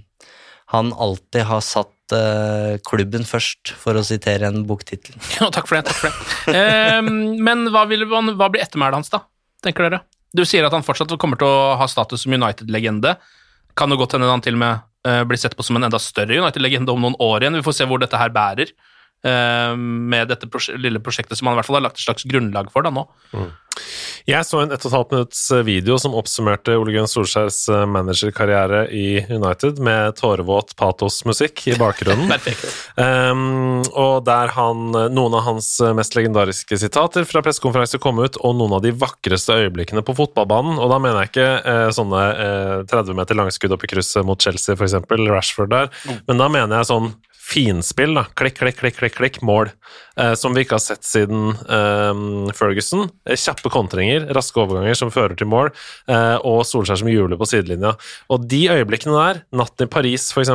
han alltid har satt eh, klubben først, for å sitere en boktittel. Ja, takk for det. takk for det. Ehm, men hva, vil, hva blir ettermælet hans, da? tenker dere? Du sier at han fortsatt kommer til å ha status som United-legende. Kan det godt hende han til og med eh, blir sett på som en enda større United-legende om noen år igjen. Vi får se hvor dette her bærer. Eh, med dette prosje lille prosjektet som han i hvert fall har lagt et slags grunnlag for da nå. Jeg så en 1 12 minutts video som oppsummerte Ole Gunn Solskjærs eh, managerkarriere i United med tårevåt patosmusikk i bakgrunnen. Um, og der han, noen av hans mest legendariske sitater fra pressekonferanser kom ut, og noen av de vakreste øyeblikkene på fotballbanen. Og da mener jeg ikke uh, sånne uh, 30 meter langskudd opp i krysset mot Chelsea, f.eks., Rashford der, men da mener jeg sånn finspill, da. Klikk, klikk, klikk, klikk, klikk, mål. Eh, som vi ikke har sett siden eh, Ferguson. Eh, kjappe kontringer, raske overganger som fører til mål, eh, og Solskjær som hjuler på sidelinja. Og de øyeblikkene der, natten i Paris f.eks.,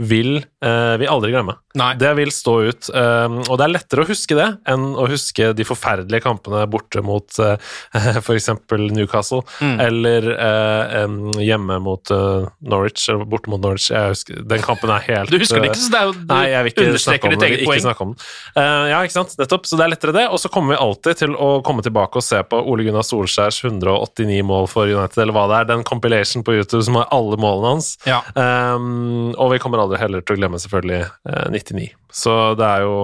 vil eh, vi aldri glemme. Nei. Det vil stå ut. eh, og det er lettere å huske det enn å huske de forferdelige kampene borte mot eh, f.eks. Newcastle, eller eh, hjemme mot Norwich, eller borte mot Norwich. Jeg husker, den kampen er helt Du husker det ikke, så det er jo, Nei, jeg vil ikke snakke understreker ditt eget Ikke poeng. snakke om den. Uh, ja, ikke sant. Nettopp. Så det er lettere det. Og så kommer vi alltid til å komme tilbake og se på Ole Gunnar Solskjærs 189 mål for United, eller hva det er. Den compilation på YouTube som har alle målene hans. Ja. Um, og vi kommer aldri heller til å glemme selvfølgelig uh, 99. Så det er jo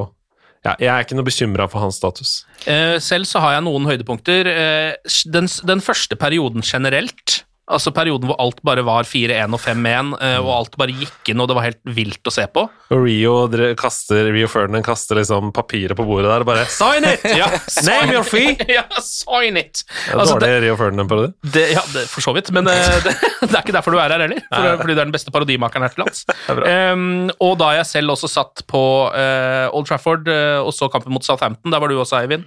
ja, Jeg er ikke noe bekymra for hans status. Eh, selv så har jeg noen høydepunkter. Eh, den, den første perioden generelt, altså perioden hvor alt bare var 4-1 og 5-1, eh, og alt bare gikk inn og det var helt vilt å se på. Og Rio, kaster, Rio Ferdinand kaster liksom papiret på bordet der og bare Sign it! Ja, Name your fee! ja, sign it! Det Altså, dårlig Rio Ferdinand-parodi. Det, ja, det, for så vidt, men eh, det, det er ikke derfor du er her heller. For, fordi du er den beste parodimakeren her til lands. Um, og da jeg selv også satt på uh, Old Trafford uh, og så kampen mot Southampton, der var du også, Eivind.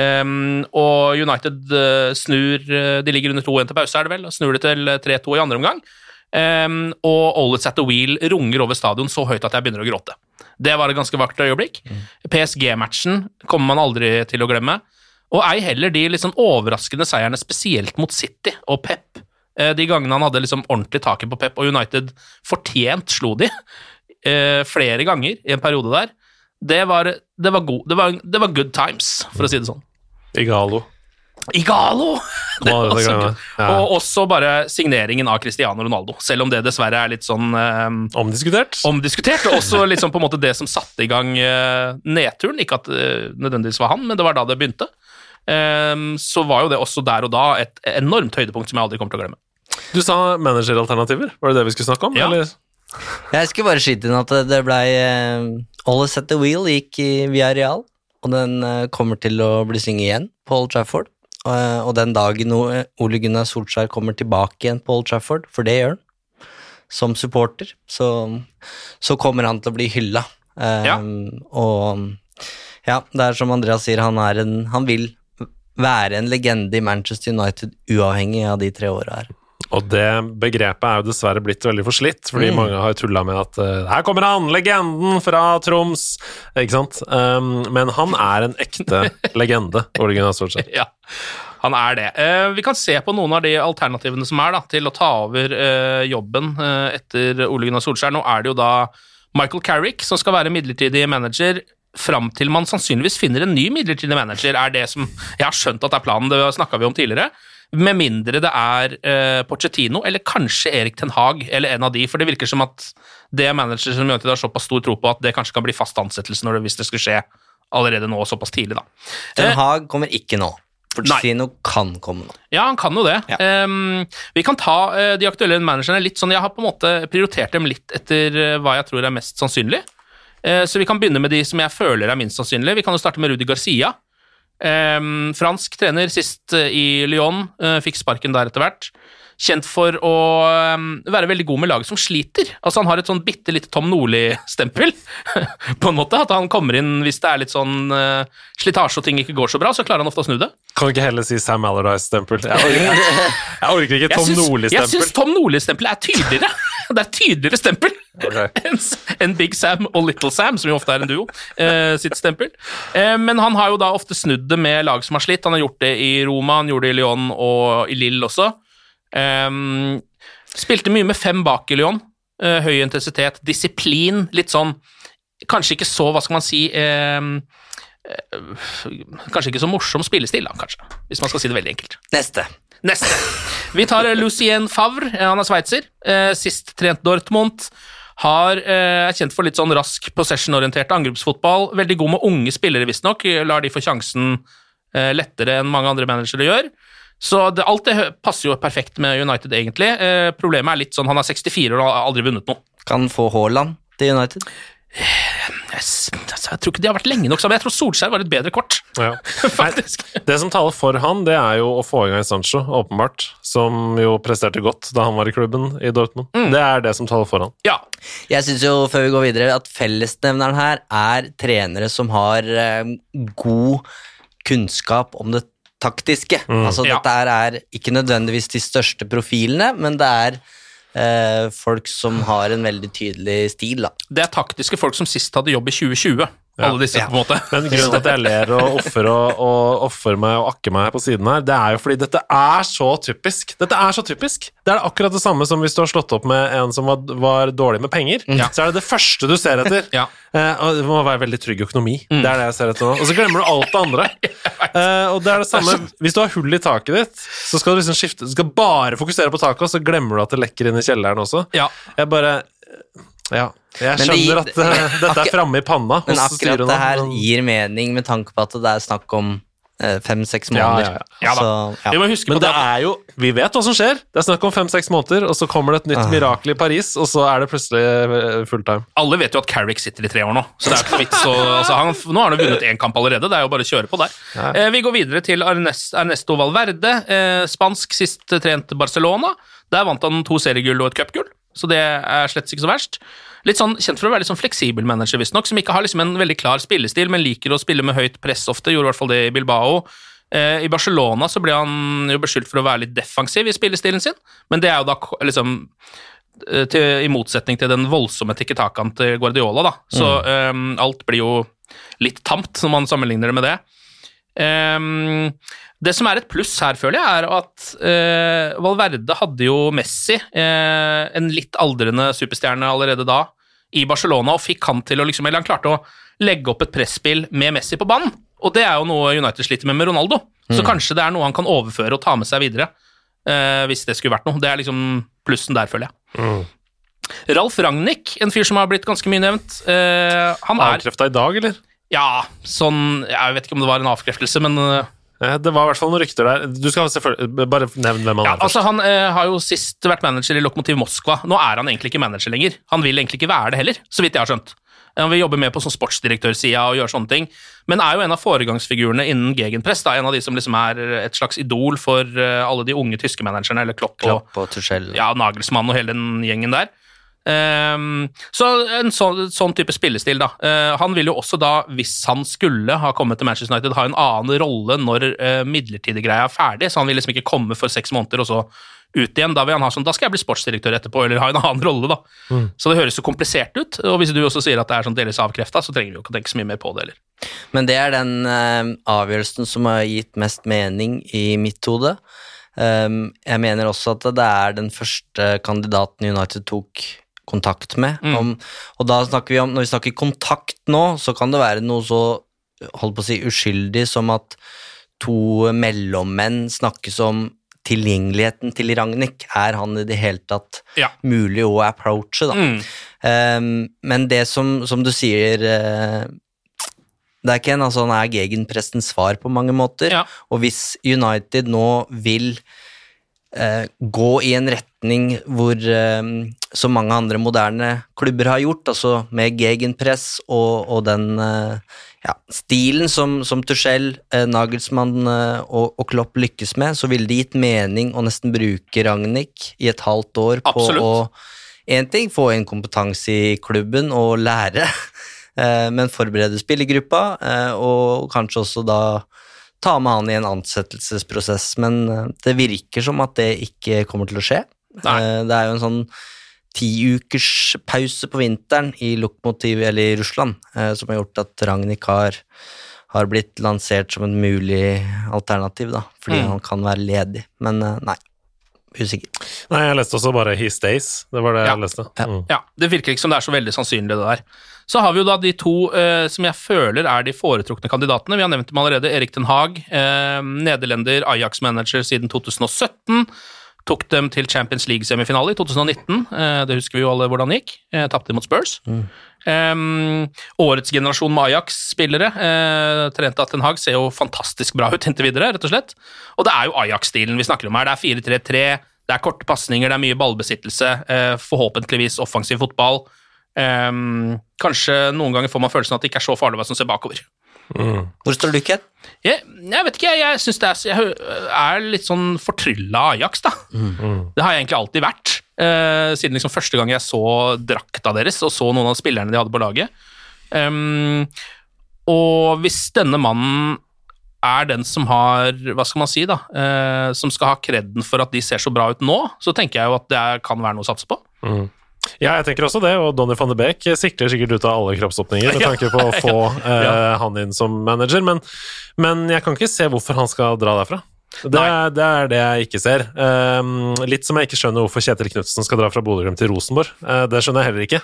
Em, og United uh, snur De ligger under 2-1 til pause, er det vel? og Snur det til eh, 3-2 i andre omgang. Um, og Ollets at the wheel runger over stadion så høyt at jeg begynner å gråte. Det var et ganske vakkert øyeblikk. PSG-matchen kommer man aldri til å glemme. Og ei heller de sånn overraskende seierne, spesielt mot City og Pep. Eh, De gangene han hadde liksom ordentlig taket på Pep, og United fortjent slo de eh, flere ganger i en periode der. Det var, det var, god, det var, det var good times, for å si det sånn. Igalo. Igalo! Det var aldri så glemme. good. Ja. Og også bare signeringen av Cristiano Ronaldo, selv om det dessverre er litt sånn eh, Omdiskutert. omdiskutert, og også liksom på en måte det som satte i gang eh, nedturen. Ikke at det nødvendigvis var han, men det var da det begynte. Ehm, så var jo det også der og da et enormt høydepunkt som jeg aldri kommer til å glemme. Du sa manageralternativer, var det det vi skulle snakke om? Ja. Eller? Jeg skulle bare skyte inn at det- blei uh, All Set The Wheel gikk i via Real. og den eh, kommer til å bli synget igjen på Old Trafford. Eh, og den dagen Ole Gunnar Solskjær kommer tilbake igjen på Old Trafford, for det gjør han, som supporter, så, så kommer han til å bli hylla. Eh, Ja. Og ja, det er som Andreas sier, han, en, han vil være en legende i Manchester United uavhengig av de tre åra her. Og det begrepet er jo dessverre blitt veldig forslitt, fordi Mm. mange har tulla med at uh, her kommer han, legenden fra Troms! Ikke sant? Um, men han er en ekte legende, Ole Gunnar Solskjær. Ja, han er det. Uh, vi kan se på noen av de alternativene som er da, til å ta over uh, jobben etter Ole Gunnar Solskjær. Nå er det jo da Michael Carrick som skal være midlertidig manager fram til man sannsynligvis finner en ny midlertidig manager, er det som Jeg har skjønt at er planen, det snakka vi om tidligere. Med mindre det er eh, Pochettino eller kanskje Erik Ten Hag eller en av de, for det virker som at det er manager som United har såpass stor tro på at det kanskje kan bli fast ansettelse når det, hvis det skulle skje allerede nå såpass tidlig, da. Ten Eh, Hag kommer ikke nå. Pochettino kan komme nå. Ja, han kan jo det. Ehm, vi kan ta uh, de aktuelle managerne litt sånn Jeg har på en måte prioritert dem litt etter hva jeg tror er mest sannsynlig. Så vi kan begynne med de som jeg føler er minst sannsynlig. Vi kan jo starte med Rudi Garcia. Ehm, fransk trener sist eh, i Lyon, uh, fikk sparken der etter hvert. Kjent for å um, være veldig god med lag som sliter. Altså Han har et sånn bitte lite Tom Nordli-stempel, på en måte. At han kommer inn hvis det er litt sånn uh, slitasje og ting ikke går så bra, så klarer han ofte å snu det. Kan du ikke heller si Sam Allardyce-stempel? Jeg, jeg, jeg orker ikke Tom Nordli-stempel. Jeg syns Tom Nordli-stempelet er tydeligere. Det er et tydeligere stempel enn enn Big Sam og Little Sam, som jo ofte er en duo, eh, sitt stempel. Eh, men han har jo da ofte snudd det med lag som har slitt. Han har gjort det i Roma, han gjorde det i Lyon og i Lille også. Eh, spilte mye med fem bak i Lyon. Eh, høy intensitet, disiplin, litt sånn Kanskje ikke så, hva skal man si eh, eh, Kanskje ikke så morsom spillestil, da, kanskje. Hvis man skal si det veldig enkelt. Neste. Neste. Vi tar eh, Lucien Favre, eh, han er sveitser. Eh, sist trent Dortmund. Har, er kjent for litt sånn rask possession-orientert angrepsfotball. Veldig god med unge spillere, visstnok. Lar de få sjansen lettere enn mange andre managere gjør. Så det, alt det passer jo perfekt med United, egentlig. Problemet er litt sånn, han er 64 år og har aldri vunnet noe. Kan få Haaland til United. Jeg, s- altså, jeg tror ikke de har vært lenge nok sammen. Jeg tror Solskjær var et bedre kort, Ja. faktisk. Det som taler for han, det er jo å få i gang Sancho, åpenbart. Som jo presterte godt da han var i klubben i Dortmund. Mm. Det er det som taler for han. Ja. Jeg syns jo, før vi går videre, at fellesnevneren her er trenere som har eh, god kunnskap om det taktiske. Altså Ja. dette her er ikke nødvendigvis de største profilene, men det er eh, folk som har en veldig tydelig stil, da. Det er taktiske folk som sist hadde jobb i 2020. Alle disse, på en måte. Men grunnen til at jeg ler og offer og, og offer meg og akker meg på siden her, det er jo fordi dette er så typisk. Dette er så typisk. Det er akkurat det samme som hvis du har slått opp med en som var, var dårlig med penger. Så er det det første du ser etter. Ja. Eh, og det må være veldig trygg økonomi. Det er det jeg ser etter nå. Og så glemmer du alt det andre. Eh, og det er det samme Hvis du har hull i taket ditt, så skal du liksom skifte Du skal bare fokusere på taket, og så glemmer du at det lekker inn i kjelleren også. Ja. Jeg bare Ja. Jeg skjønner det- skjønner at uh, dette er framme i panna Men hos akkurat styret nå, det her men- gir mening med tanke på at det er snakk om eh, fem-seks Ja, måneder. ja, ja. Ja. Så, ja. Vi må huske Men på det det. er jo Vi vet hva som skjer. Det er snakk om fem-seks måneder, og så kommer det et nytt Ah. mirakel i Paris, og så er det plutselig eh, fulltime. Alle vet jo at Carrick sitter i tre år nå, så det er ikke vits å altså, han, Nå har han vunnet én kamp allerede, det er jo bare å kjøre på der. Ja. Eh, vi går videre til Ernest, Ernesto Valverde, eh, spansk, sist trent Barcelona. Der vant han to seriegull og et cupgull, så det er slett ikke så verst. Litt sånn Kjent for å være litt sånn fleksibel manager, visstnok, som ikke har liksom en veldig klar spillestil, men liker å spille med høyt press ofte. Gjorde i hvert fall det i Bilbao. Eh, I Barcelona så ble han jo beskyldt for å være litt defensiv i spillestilen sin, men det er jo da liksom eh, til, I motsetning til den voldsomme tikketakan til Guardiola, da. Så eh, alt blir jo litt tamt når man sammenligner det med det. Ehm, det som er et pluss her, føler jeg, er at eh, Valverde hadde jo Messi, eh, en litt aldrende superstjerne allerede da, i Barcelona, og fikk han til å liksom Eller han klarte å legge opp et presspill med Messi på banen. Og det er jo noe United sliter med med Ronaldo. Så kanskje det er noe han kan overføre og ta med seg videre. eh, hvis det skulle vært noe. Det er liksom plussen der, føler jeg. Ralf Ragnhild, en fyr som har blitt ganske mye nevnt. eh, han er Avkrefta i dag, eller? ja, sånn Jeg vet ikke om det var en avkreftelse, men uh, Det var i hvert fall noen rykter der. Du skal selvfølgelig Bare nevn hvem han ja, er først. altså Han eh, har jo sist vært manager i Lokomotiv Moskva. Nå er han egentlig ikke manager lenger. Han vil egentlig ikke være det heller, så vidt jeg har skjønt. Han vil jobbe mer på sånn sportsdirektørsida og gjøre sånne ting, men er jo en av foregangsfigurene innen gegenpress. Da, en av de som liksom er et slags idol for eh, alle de unge tyske managerne, eller Klopp, Klopp og Tuchel. ja, Nagelsmann og hele den gjengen der. Ehm, så en sånn, sånn type spillestil, da. Eh, han vil jo også da, hvis han skulle ha kommet til Manchester United, ha en annen rolle når uh, midlertidig greia er ferdig, så han vil liksom ikke komme for seks måneder og så ut igjen. Da vil han ha sånn, da skal jeg bli sportsdirektør etterpå, eller ha en annen rolle, da. Så det høres jo komplisert ut, og hvis du også sier at det er sånn delvis avkrefta, så trenger vi jo ikke å tenke så mye mer på det heller. Men det er den uh, avgjørelsen som har gitt mest mening i mitt hode. Um, jeg mener også at det er den første kandidaten United tok kontakt med. Mm. Om, og da snakker vi om, når vi snakker kontakt nå, så kan det være noe så holdt på å si uskyldig som at to mellommenn snakkes om tilgjengeligheten til Ragnhild. Er han i det hele tatt Ja. mulig å approache, da? Mm. Um, men det som, som du sier uh, Det er ikke en altså, han er gegenpressens svar på mange måter. Ja. Og hvis United nå vil eh, gå i en retning hvor eh, så mange andre moderne klubber har gjort, altså med gegenpress og, og den eh, ja, stilen som, som Tuchel, eh, Nagelsmann og, og Klopp lykkes med, så ville det gitt mening å nesten bruke Ragnhild i et halvt år på Absolutt. å Én ting, få inn kompetanse i klubben og lære, men forberede spillergruppa, og kanskje også da ta med han i en ansettelsesprosess. Men det virker som at det ikke kommer til å skje. Nei. Eh, Det er jo en sånn tiukerspause ukers pause på vinteren i Lokomotiv, eller i Russland, eh, som har gjort at Ragnhild har, har blitt lansert som en mulig alternativ, da, fordi Mm. han kan være ledig. Men eh, nei, usikker. Nei, jeg leste også bare He Stays. Det var det Ja. jeg leste. Mm. Ja, Det virker ikke som det er så veldig sannsynlig, det der. Så har vi jo da de to eh, som jeg føler er de foretrukne kandidatene. Vi har nevnt dem allerede. Erik Den Haag, nederlender, Ajax-manager siden 2017. Tok dem til Champions League-semifinale i 2019. Eh, det husker vi jo alle hvordan det gikk. Eh, Tapte mot Spurs. Eh, årets generasjon med Ajax-spillere. Eh, trent av Ten Hag ser jo fantastisk bra ut inntil videre, rett og slett. Og det er jo Ajax-stilen vi snakker om her. Det er 4-3-3, det er korte pasninger, det er mye ballbesittelse, eh, forhåpentligvis offensiv fotball. Eh, kanskje noen ganger får man følelsen at det ikke er så farlig hva som ser bakover. Hvor står du, Ken? Jeg, jeg vet ikke, jeg, jeg syns det er, jeg er litt sånn fortrylla Ajax, da. Det har jeg egentlig alltid vært. eh, siden liksom første gang jeg så drakta deres og så noen av spillerne de hadde på laget. Um, og hvis denne mannen er den som har Hva skal man si, da? eh, som skal ha kreden for at de ser så bra ut nå, så tenker jeg jo at det kan være noe å satse på. Ja, jeg tenker også det, og Donny van de Beek sikter sikkert ut av alle kroppsåpninger med tanke på å få eh, han inn som manager, men, men jeg kan ikke se hvorfor han skal dra derfra. Det, er- det er det jeg ikke ser. Um, litt som jeg ikke skjønner hvorfor Kjetil Knutsen skal dra fra Bodø-Glimt til Rosenborg. Uh, det skjønner jeg heller ikke.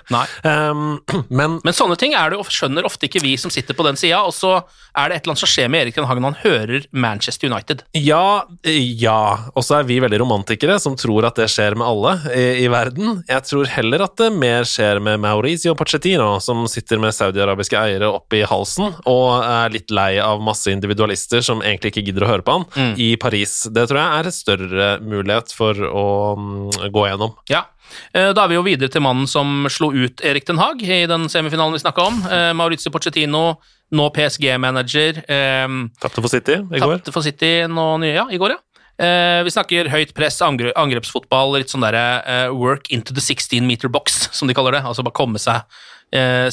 Um, men Men sånne ting det, skjønner ofte ikke vi som sitter på den sida, og så er det et eller annet som skjer med Erik Den Hagen han hører Manchester United. Ja, ja. Og så er vi veldig romantikere som tror at det skjer med alle i, i verden. Jeg tror heller at det mer skjer med Maurizio Pochettino, som sitter med saudiarabiske eiere oppi halsen og er litt lei av masse individualister som egentlig ikke gidder å høre på han, i Paris. Det tror jeg er en større mulighet for å mm, gå gjennom. Ja. Eh, Da er vi jo videre til mannen som slo ut Erik Den Haag i den semifinalen vi snakka om. Eh, Maurizio Pochettino, nå PSG-manager. Eh, Tapte for City i går. Tapte for City nå nye, ja, i går, ja. Vi snakker høyt press, angre, angrepsfotball, litt sånn derre work into the 16 meter box, som de kaller det. Altså bare komme seg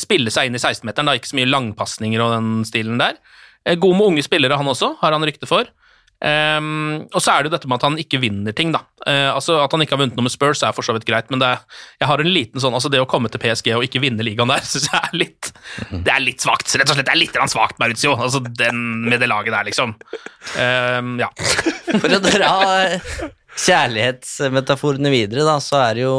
Spille seg inn i 16-meteren, da. Ikke så mye langpasninger og den stilen der. God med unge spillere, han også, har han rykte for. Ehm, og så er det jo dette med at han ikke vinner ting, da. Uh, altså At han ikke har vunnet noe med Spurs, er for så vidt greit, men det, jeg har en liten sånn Altså det å komme til PSG og ikke vinne ligaen der, syns jeg er litt Det er litt svakt. Rett og slett, det er litt svakt, Maurizio. Altså den med det laget der, liksom. Um, ja. For å dra kjærlighetsmetaforene videre, da, så er det jo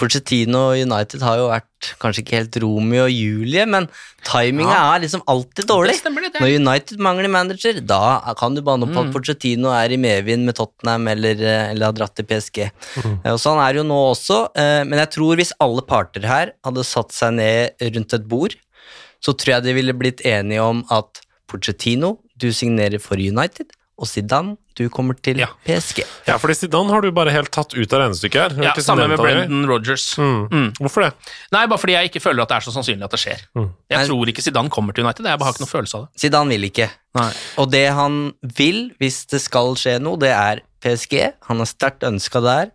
Pochettino og United har jo vært kanskje ikke helt Romeo og Julie, men timinga er liksom alltid dårlig. Det stemmer det, det. Når United mangler manager, da kan du banne mm. at. Pochettino er i medvind med Tottenham eller, eh, eller har dratt til PSG. Mm. Og sånn er det jo nå også, eh, men jeg tror hvis alle parter her hadde satt seg ned rundt et bord, så tror jeg de ville blitt enige om at Pochettino, du signerer for United, og Zidane, du kommer til Ja. PSG. Ja, fordi Zidane har du bare helt tatt ut av regnestykket her. Ja, sammen med. Brendan Rogers. Mm. Mm. Hvorfor det? Nei, bare fordi jeg ikke føler at det er så sannsynlig at det skjer. Mm. Jeg Nei. tror ikke Zidane kommer til United. Jeg bare har ikke noen følelse av det. Zidane vil ikke. Nei. Og det han vil, hvis det skal skje noe, det er PSG. Han er sterkt ønska der,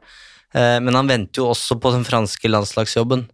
eh, men han venter jo også på den franske landslagsjobben.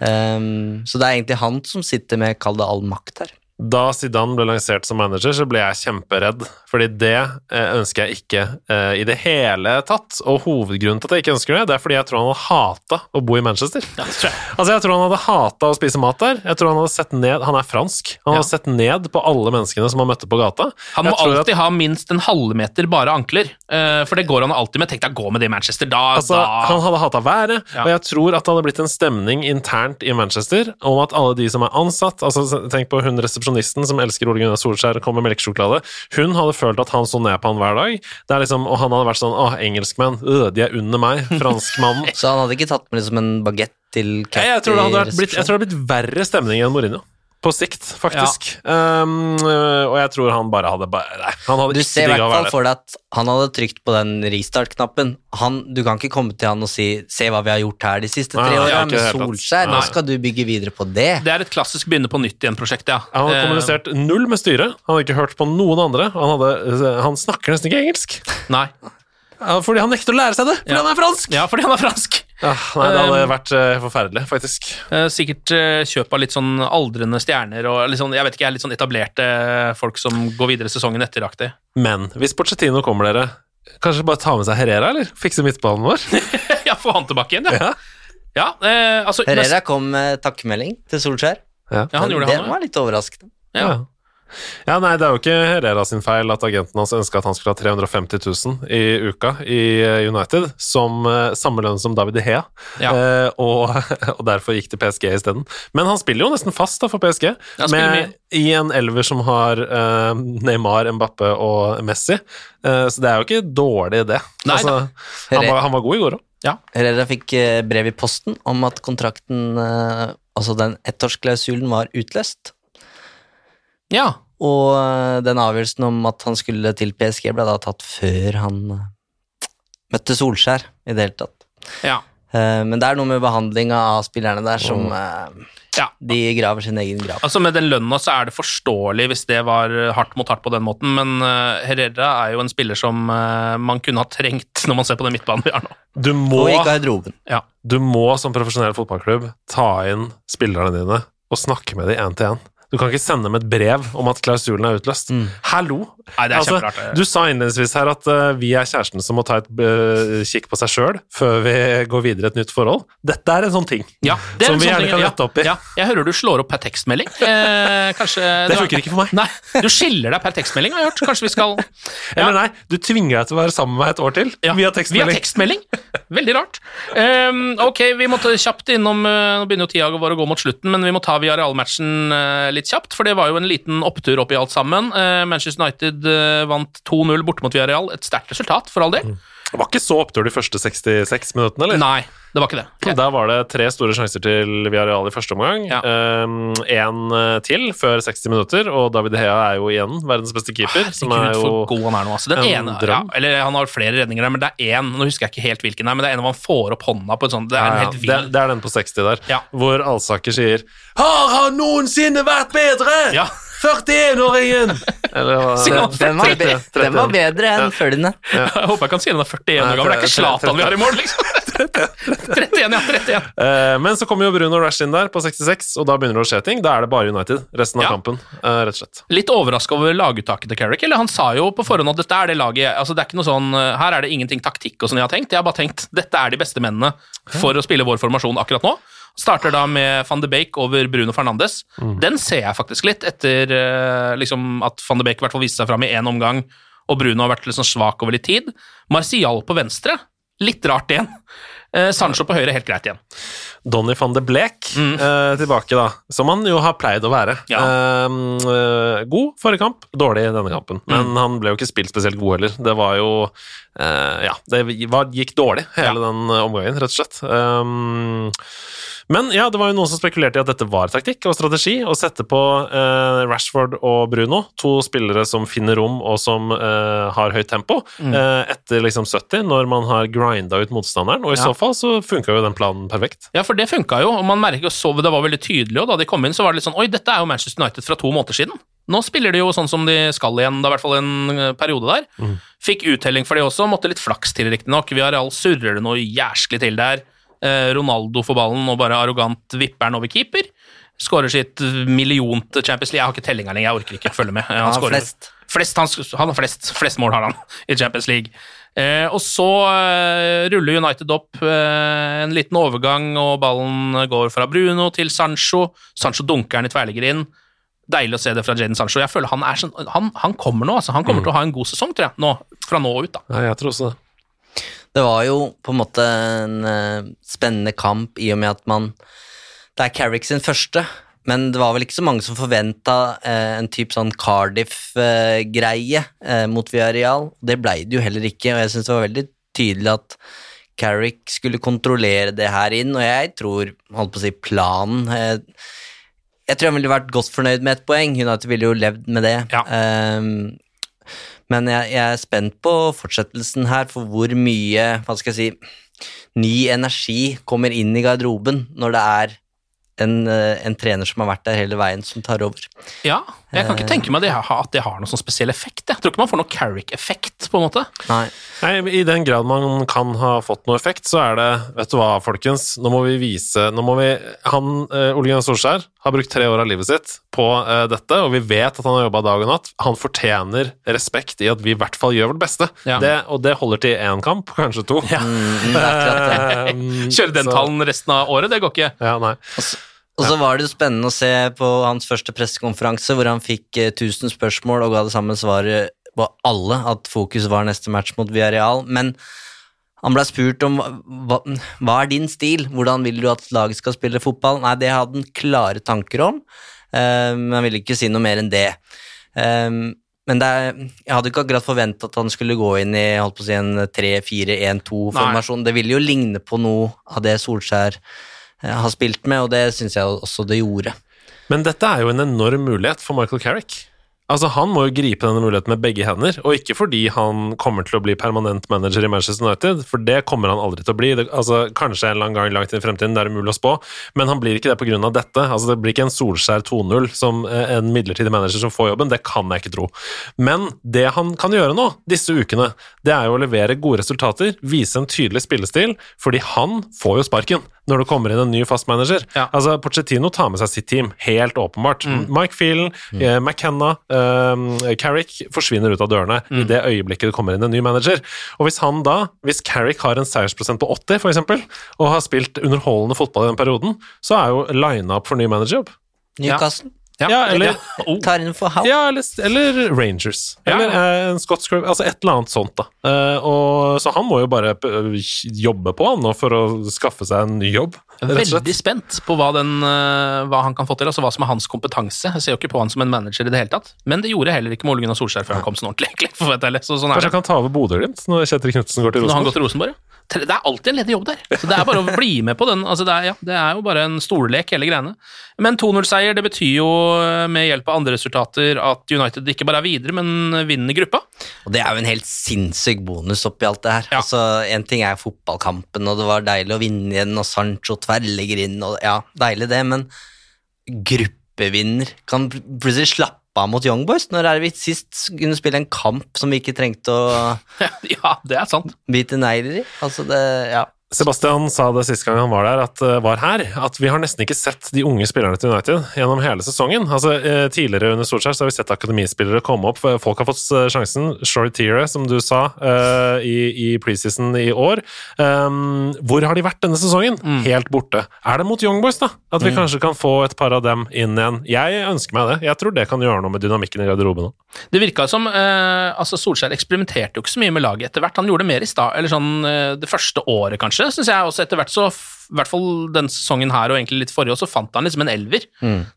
Um, så det er egentlig han som sitter med, kall det all makt her. Da Zidane ble lansert som manager, så ble jeg kjemperedd, fordi det eh, ønsker jeg ikke eh, i det hele tatt. Og hovedgrunnen til at jeg ikke ønsker det, det er fordi jeg tror han hadde hata å bo i Manchester. Ja, jeg. Altså, jeg tror han hadde hata å spise mat der. Jeg tror Han hadde sett ned Han er fransk. Han hadde Ja. sett ned på alle menneskene som han møtte på gata. Han må alltid at- ha minst en halvmeter bare ankler, eh, for det går han alltid med. Tenk deg å gå med det i Manchester, da, Altså, da Han hadde hata været, Ja. og jeg tror at det hadde blitt en stemning internt i Manchester om at alle de som er ansatt altså Tenk på hun resepsjonisten som elsker Ole Gunnar Solskjær og kommer med melkesjokolade. Hun hadde følt at han så ned på han hver dag. Det er liksom, og han hadde vært sånn Å, engelskmenn, øh, de er under meg. Franskmannen. Så han hadde ikke tatt med liksom en bagett til Jeg, jeg, tror det hadde blitt, jeg tror det hadde blitt verre stemning enn Mourinho. På sikt, faktisk. Um, øh, og jeg tror han bare hadde bare Nei, han hadde Du ser i hvert fall for deg at han hadde trykt på den restart-knappen. Du kan ikke komme til han og si 'se hva vi har gjort her de siste tre åra', med. Solskjær. Nå skal du bygge videre på det. Det er et klassisk begynne på nytt igjen-prosjekt, ja. Han hadde Eh, kommunisert null med styret. Han hadde ikke hørt på noen andre. Han, hadde, han snakker nesten ikke engelsk. Nei. Fordi han nekter å lære seg det, fordi Ja. han er fransk! Ja, fordi han er fransk. Ja, nei, det hadde Um, vært eh, forferdelig, faktisk. Eh, Sikkert eh, kjøp av litt sånn aldrende stjerner og litt sånn, jeg vet ikke, litt sånn etablerte folk som går videre sesongen etter-aktig. Men hvis Pochettino kommer dere, kanskje bare ta med seg Herrera, eller? Fikse midtbanen vår? ja, få han tilbake igjen, ja. Ja. Ja, eh, altså Herrera kom med takkemelding til Solskjær. Ja. Ja, han gjorde det, han var litt overraskende. Ja. Ja. ja, nei, det er jo ikke Herrera sin feil at agenten hans ønska at han skulle ha 350 000 i uka i eh, United, som eh, samme lønn som David De Hea, Ja. eh, og, og derfor gikk til PSG isteden. Men han spiller jo nesten fast da for PSG, med, i en elver som har eh, Neymar, Mbappe og Messi, eh, så det er jo ikke dårlig, det. Nei altså, han, var, han var god i går òg. Herrera fikk eh, brev i posten om at kontrakten, eh, altså den ettårsklausulen, var utløst. Ja. Og eh, den avgjørelsen om at han skulle til PSG, ble da tatt før han eh, møtte Solskjær i det hele tatt. Ja. Eh, Men det er noe med behandlinga av spillerne der som eh, ja. De graver sin egen grav. Altså Med den lønna så er det forståelig hvis det var hardt mot hardt på den måten, men Herrera er jo en spiller som man kunne ha trengt når man ser på den midtbanen vi har nå. Du må. Ja. du må som profesjonell fotballklubb ta inn spillerne dine og snakke med dem én til én. Du kan ikke sende dem et brev om at klausulen er utløst. Hallo! Nei, det er Altså, du sa innledningsvis her at uh, vi er kjæresten som må ta et uh, kikk på seg sjøl før vi går videre i et nytt forhold. Dette er en sånn ting Ja, som vi sånn gjerne ting- kan rette opp i. Ja, jeg hører du slår opp per tekstmelding. Eh, kanskje Det funker ikke for meg. Nei, Du skiller deg per tekstmelding, har jeg hørt. Kanskje vi skal Eller nei, du tvinger deg til å være sammen med meg et år til via tekstmelding. Via tekstmelding. Veldig rart. Um, ok, vi måtte kjapt innom uh, Nå begynner jo tida vår å gå mot slutten, men vi må ta Villarreal-matchen uh, litt kjapt, for det var jo en liten opptur opp i alt sammen. Uh, Manchester United uh, vant 2-0 borte mot Villarreal. Et sterkt resultat, for all del. Det var ikke så opptur de første 66 minuttene, eller? Nei, det var ikke det. Der var det tre store sjanser til Villarreal i første omgang. Ja. Én til før 60 minutter, og David Hea er jo igjen verdens beste keeper. som er jo god han er nå, altså. Den en ene, ja, eller Han har flere redninger der, men det er én Nå husker jeg ikke helt hvilken, der, men det er en hvor han får opp hånda på et sånt Det er en Ja, det, det er den på 60 der, hvor Alsaker sier 'Har han noensinne vært bedre?' Ja. 41-åringen! Eller hva- Sier han Den var, be 30, den var bedre enn følgende. Jeg håper jeg kan si den er 41 år gammel. Det er ikke 30, Zlatan vi har i mål, liksom. 31, ja. 31. Eh, Men så kommer jo Bruno Rash inn der på 66, og da begynner det å skje ting. Da er det bare United resten av Ja. kampen, eh, rett og slett. Litt overraska over laguttaket til Carrick. Eller han sa jo på forhånd at dette er det laget altså Det er ikke noe sånn uh, Her er det ingenting taktikk og sånn jeg har tenkt. Jeg har bare tenkt dette er de beste mennene for å spille vår formasjon akkurat nå. Starter da med van de Beek over Bruno Fernandes. Den ser jeg faktisk litt etter uh, liksom at van de Beek i hvert fall viste seg fram i én omgang, og Bruno har vært sånn svak over litt tid. Martial på venstre, litt rart igjen. Eh, Sancho på høyre, helt greit igjen. Donny van de Blek eh, tilbake, da. Som han jo har pleid å være. Ja. Eh, eh, god forrige kamp, dårlig denne kampen. Men han ble jo ikke spilt spesielt god heller. Det var jo eh, Ja, det var, gikk dårlig, hele den eh, omgangen, rett og slett. Um, Men ja, det var jo noen som spekulerte i at dette var taktikk og strategi, å sette på eh, Rashford og Bruno, to spillere som finner rom og som eh, har høyt tempo, Mm. eh, etter liksom 70, når man har grinda ut motstanderen. Og i Ja. så fall så funka jo den planen perfekt. Ja, for det funka jo, og man merker jo så det var veldig tydelig, og da de kom inn, så var det litt sånn Oi, dette er jo Manchester United fra to måneder siden. Nå spiller de jo sånn som de skal igjen, det er i hvert fall en eh, periode der. Fikk uttelling for det også, måtte litt flaks til, riktignok. Viareal surrer det noe jæsklig til der. Eh, Ronaldo får ballen og bare arrogant vipper den over keeper. Skårer sitt millionte Champions League. Jeg har ikke tellinga lenger, jeg orker ikke følge med. Han, har flest. flest han, han har flest. Flest mål har han i Champions League. Eh, og så eh, ruller United opp eh, en liten overgang, og ballen går fra Bruno til Sancho. Sancho dunker den i tverrligger inn. Deilig å se det fra Jaden Sancho. Jeg føler Han er sånn, han, han kommer nå, altså. Han kommer til å ha en god sesong, tror jeg. Nå, fra nå ut, da. Ja, jeg tror også det. Det var jo på en måte en eh, spennende kamp i og med at man Det er Carrick sin første, men det var vel ikke så mange som forventa en type sånn Cardiff-greie eh, mot Villarreal. Det blei det jo heller ikke, og jeg syns det var veldig tydelig at Carrick skulle kontrollere det her inn, og jeg tror, holdt på å si, planen eh, Jeg tror han ville vært godt fornøyd med ett poeng, United ville jo levd med det. Ja. Ehm, men jeg, jeg er spent på fortsettelsen her, for hvor mye hva skal jeg si, ny energi kommer inn i garderoben når det er en, eh, en trener som har vært der hele veien, som tar over. Ja, jeg kan ikke tenke meg at det har noen sånn spesiell effekt. Jeg tror ikke man får noen Carrick-effekt, på en måte. Nei. Nei, I den grad man kan ha fått noe effekt, så er det Vet du hva, folkens, nå må vi vise Nå må vi Han, eh, Ole Gunnar Solskjær, har brukt tre år av livet sitt på eh, dette, og vi vet at han har jobba dag og natt. Han fortjener respekt i at vi i hvert fall gjør vårt beste. Ja. Det, og det holder til én kamp, kanskje to. Mm, det. Eh, Kjøre den så- tallen resten av året, det går ikke. Ja, nei. Og så var det jo spennende å se på hans første pressekonferanse, hvor han fikk eh, 1000 spørsmål og ga det samme svaret på alle, at fokus var neste match mot Villarreal. Men han ble spurt om hva, hva er din stil, hvordan vil du at laget skal spille fotball? Nei, det hadde han klare tanker om, eh, men han ville ikke si noe mer enn det. Eh, men er, jeg hadde ikke akkurat forventa at han skulle gå inn i holdt på å si, en 3-4-1-2-formasjon. Det ville jo ligne på noe av det Solskjær eh, har spilt med, og det syns jeg også det gjorde. Men dette er jo en enorm mulighet for Michael Carrick. Altså, Han må jo gripe denne muligheten med begge hender, og ikke fordi han kommer til å bli permanent manager i Manchester United, for det kommer han aldri til å bli. Det, altså, Kanskje en annen gang langt inn i fremtiden, det er umulig å spå, men han blir ikke det pga. dette. Altså, Det blir ikke en Solskjær 2-0 som eh, en midlertidig manager som får jobben, det kan jeg ikke tro. Men det han kan gjøre nå, disse ukene, det er jo å levere gode resultater, vise en tydelig spillestil, fordi han får jo sparken når det kommer inn en ny fast manager. Ja. Altså, Pochettino tar med seg sitt team, helt åpenbart. Mike Phelan, eh, McKenna, eh, Carrick forsvinner ut av dørene i det øyeblikket det kommer inn en ny manager. Og hvis han da, hvis Carrick har en seiersprosent på 80 for eksempel, og har spilt underholdende fotball i den perioden, så er jo line-up for ny managerjobb. Newcastle Ja, eller, Oh. ja, eller, eller Rangers. Ja. Eller eh, en Scott Scrub, altså et eller annet sånt, da. Eh, og, så han må jo bare eh, jobbe på han nå for å skaffe seg en ny jobb. og. Veldig spent på hva, den, eh, hva han kan få til, altså hva som er hans kompetanse. Jeg ser jo ikke på han som en manager i det hele tatt, men det gjorde heller ikke med Ole Gunnar Solskjær før han kom sånn ordentlig. Så sånn Kanskje han kan ta over Bodø-Glimt når Kjetil Knutsen går til Når han går Rosenborg? til Rosenborg, ja. Det er alltid en ledig jobb der, så det er bare å bli med på den. Altså det, er, ja, det er jo bare en stollek, hele greiene. Men 2-0-seier, det betyr jo eh, med hjelp av andre resultater at United ikke bare er videre, men vinner gruppa. Og det er jo en helt sinnssyk bonus oppi alt det her. Ja. Altså, En ting er fotballkampen, og det var deilig å vinne igjen, og Sancho tverrlegger inn, og ja, deilig det, men gruppevinner kan plutselig slappe av mot Young Boys. Når er det vi sist kunne spille en kamp som vi ikke trengte å ja, det er sant. bite negler i? Altså, det Ja. Sebastian sa det sist gang han var der, at, eh, var her, at vi har nesten ikke sett de unge spillerne til United gjennom hele sesongen. Altså, eh, tidligere under Solskjær så har vi sett akademispillere komme opp. Folk har fått eh, sjansen. Short Tiere, som du sa, i, i preseason i år. Um, hvor har de vært denne sesongen? Helt borte. Er det mot Young Boys, da? At vi kanskje kan få et par av dem inn igjen? Jeg ønsker meg det. Jeg tror det kan gjøre noe med dynamikken i garderoben òg. Det virka som eh, altså Solskjær eksperimenterte jo ikke så mye med laget etter hvert. Han gjorde mer i stad, eller sånn det første året, kanskje, syns jeg. Også etter hvert så, i hvert fall den sesongen her og egentlig litt forrige, så fant han liksom en elver.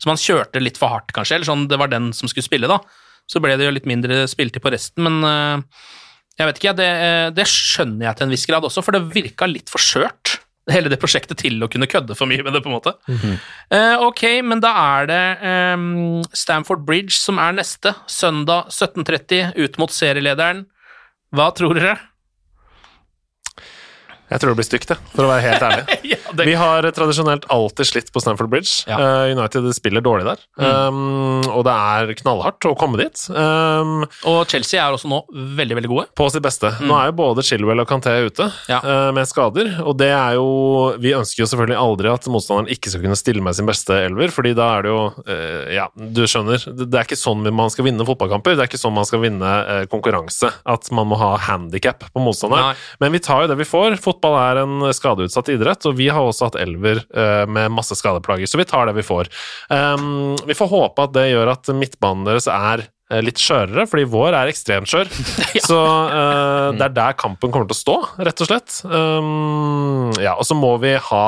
Som han kjørte litt for hardt, kanskje. Eller sånn, det var den som skulle spille, da. Så ble det jo litt mindre spilletid på resten, men eh, jeg vet ikke, det, eh, det skjønner jeg til en viss grad også, for det virka litt for skjørt. hele det prosjektet til å kunne kødde for mye med det, på en måte. Eh, ok, men da er det ehm, Stamford Bridge som er neste. Søndag 17.30 ut mot serielederen. Hva tror dere? Jeg tror det blir stygt, for å være helt ærlig. ja, det, Vi har tradisjonelt alltid slitt på Stamford Bridge. Ja. Uh, United spiller dårlig der, um, og det er knallhardt å komme dit. Um, og Chelsea er også nå veldig, veldig gode. på sitt beste. Nå er jo både Chilwell og Canté ute Ja. uh, med skader, og det er jo Vi ønsker jo selvfølgelig aldri at motstanderen ikke skal kunne stille med sin beste elver, fordi da er det jo uh, Ja, du skjønner. Det er ikke sånn man skal vinne fotballkamper. Det er ikke sånn man skal vinne konkurranse. At man må ha handikap på motstander. Nei. Men vi tar jo det vi får. Fotball er en skadeutsatt idrett, og vi har også hatt elver eh, med masse skadeplager, så vi tar det vi får. Um, vi får håpe at det gjør at midtbanen deres er litt skjørere, fordi vår er ekstremt skjør. Så uh, det er der kampen kommer til å stå, rett og slett. Um, ja, og så må vi ha,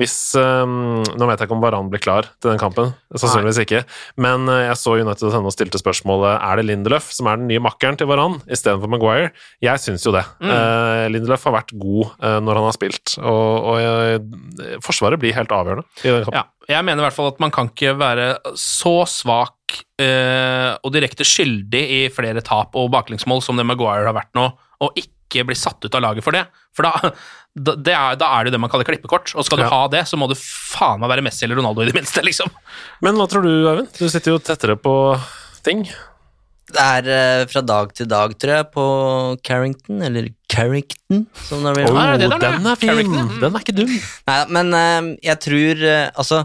hvis um, Nå vet jeg ikke om Varan blir klar til den kampen, sannsynligvis ikke, men uh, jeg så United henne og stilte spørsmålet er det Lindeløf som er den nye makkeren til Varan istedenfor Maguire. Jeg syns jo det. Uh, Lindeløf har vært god eh, når han har spilt, og, og eh, Forsvaret blir helt avgjørende i den kampen. Ja, jeg mener i hvert fall at man kan ikke være så svak eh, og direkte skyldig i flere tap og baklengsmål som det Maguire har vært nå, og ikke bli satt ut av laget for det. For da, da, det er, da er det jo det man kaller klippekort, og skal du Ja. ha det, så må du faen meg være Messi eller Ronaldo i det minste, liksom. Men hva tror du, Eivind? Du sitter jo tettere på ting. Det er eh, fra dag til dag, tror jeg, på Carrington, eller Carrington, som det blir. Oh, den er fin! Carrington. Den er ikke dum. Nei, men eh, jeg tror eh, Altså,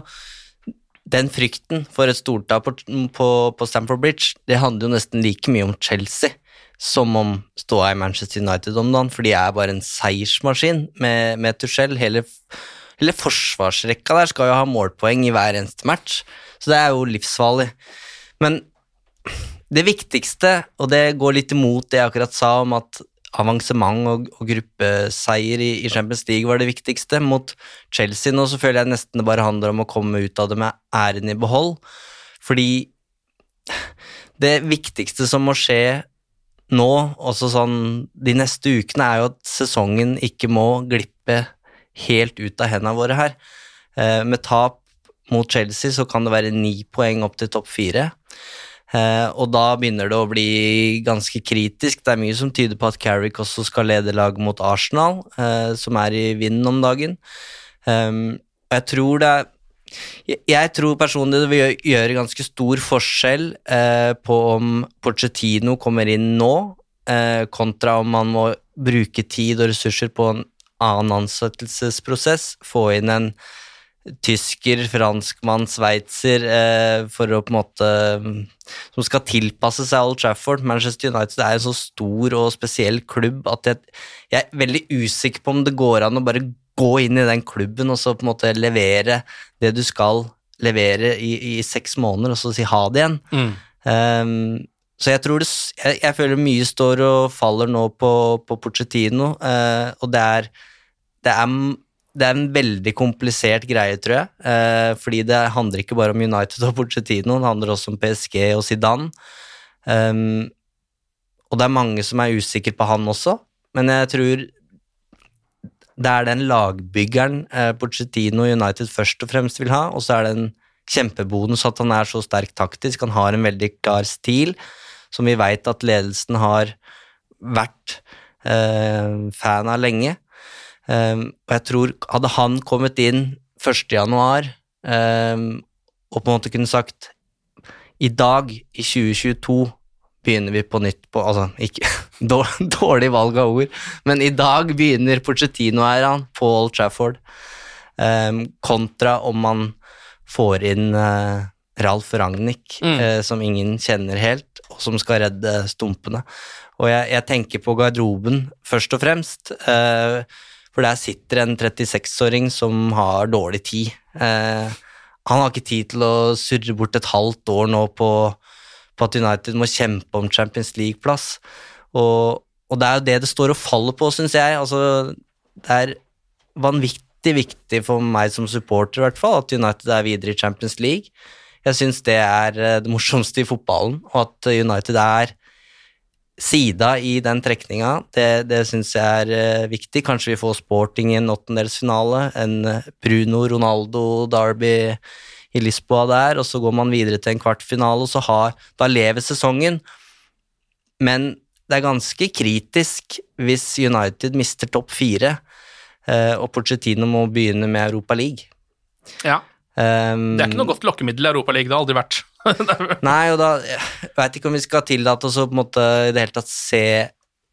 den frykten for et stortap på, på, på Stamford Bridge, det handler jo nesten like mye om Chelsea som om ståa i Manchester United om dagen, for de er bare en seiersmaskin med, med Tuchel. Hele, hele forsvarsrekka der skal jo ha målpoeng i hver eneste match, så det er jo livsfarlig. Men det viktigste, og det går litt imot det jeg akkurat sa om at avansement og, og gruppeseier i, i Champions League var det viktigste mot Chelsea. Nå så føler jeg nesten det bare handler om å komme ut av det med æren i behold, fordi det viktigste som må skje nå, også sånn de neste ukene, er jo at sesongen ikke må glippe helt ut av hendene våre her. Eh, med tap mot Chelsea så kan det være ni poeng opp til topp fire. Eh, og da begynner det å bli ganske kritisk. Det er mye som tyder på at Carrick også skal lede laget mot Arsenal, eh, som er i vinden om dagen. Um, og jeg tror det er jeg, tror personlig det vil gjøre ganske stor forskjell eh, på om Pochettino kommer inn nå, kontra om man må bruke tid og ressurser på en annen ansettelsesprosess, få inn en tysker, franskmann, sveitser, eh, for å på en måte Som skal tilpasse seg Old Trafford. Manchester United er en så stor og spesiell klubb at jeg, jeg er veldig usikker på om det går an å bare gå inn i den klubben og så på en måte levere det du skal levere i, i seks måneder, og så si ha det igjen. Um, så jeg tror det jeg, jeg føler mye står og faller nå på, på Pochettino, uh, og det er, det er det er en veldig komplisert greie, tror jeg. Eh, fordi det handler ikke bare om United og Pochettino, det handler også om PSG og Zidane. Um, og det er mange som er usikre på han også, men jeg tror det er den lagbyggeren eh, Pochettino United først og fremst vil ha, og så er det en kjempebonus at han er så sterk taktisk. Han har en veldig klar stil, som vi veit at ledelsen har vært eh, fan av lenge. Um, og jeg tror, hadde han kommet inn 1. januar um, og på en måte kunne sagt i dag, i 2022, begynner vi på nytt på Altså, ikke dårlig valg av ord, men i dag begynner Porcettino-æraen på Old Trafford, um, kontra om man får inn uh, Ralf Ragnhild, Mm. uh, som ingen kjenner helt, og som skal redde stumpene. Og jeg, jeg tenker på garderoben først og fremst, eh, for der sitter en 36-åring som har dårlig tid. Eh, han har ikke tid til å surre bort et halvt år nå på, på at United må kjempe om Champions League-plass. Og, og det er jo det det står og faller på, syns jeg. Altså, det er vanvittig viktig for meg som supporter, i hvert fall, at United er videre i Champions League. Jeg syns det er eh, det morsomste i fotballen, og at United er sida i den trekninga. Det, det syns jeg er eh, viktig. Kanskje vi får Sporting i en åttendelsfinale, en eh, Bruno Ronaldo-derby i Lisboa der, og så går man videre til en kvartfinale, og så har Da lever sesongen. Men det er ganske kritisk hvis United mister topp fire, eh, og Pochettino må begynne med Europa League. Ja. Um, Det er ikke noe godt lokkemiddel i League, det har aldri vært. Nei, og da veit ikke om vi skal tillate oss å på en måte i det hele tatt se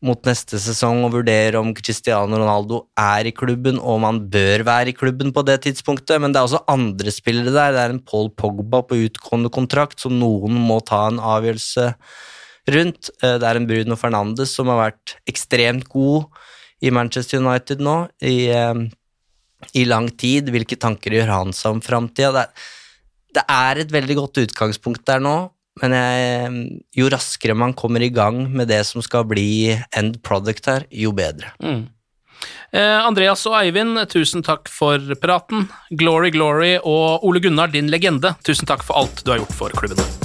mot neste sesong og vurdere om Cristiano Ronaldo er i klubben, og om han bør være i klubben på det tidspunktet, men det er også andre spillere der. Det er en Paul Pogba på utgående kontrakt som noen må ta en avgjørelse rundt. Eh, Det er en Bruno Fernandes som har vært ekstremt god i Manchester United nå i, eh, i lang tid. Hvilke tanker gjør han seg om framtida? Det, er- et veldig godt utgangspunkt der nå, men jeg, jo raskere man kommer i gang med det som skal bli end product her, jo bedre. Mm. Eh, Andreas og Eivind, tusen takk for praten. Glory, glory og Ole Gunnar, din legende, tusen takk for alt du har gjort for klubben.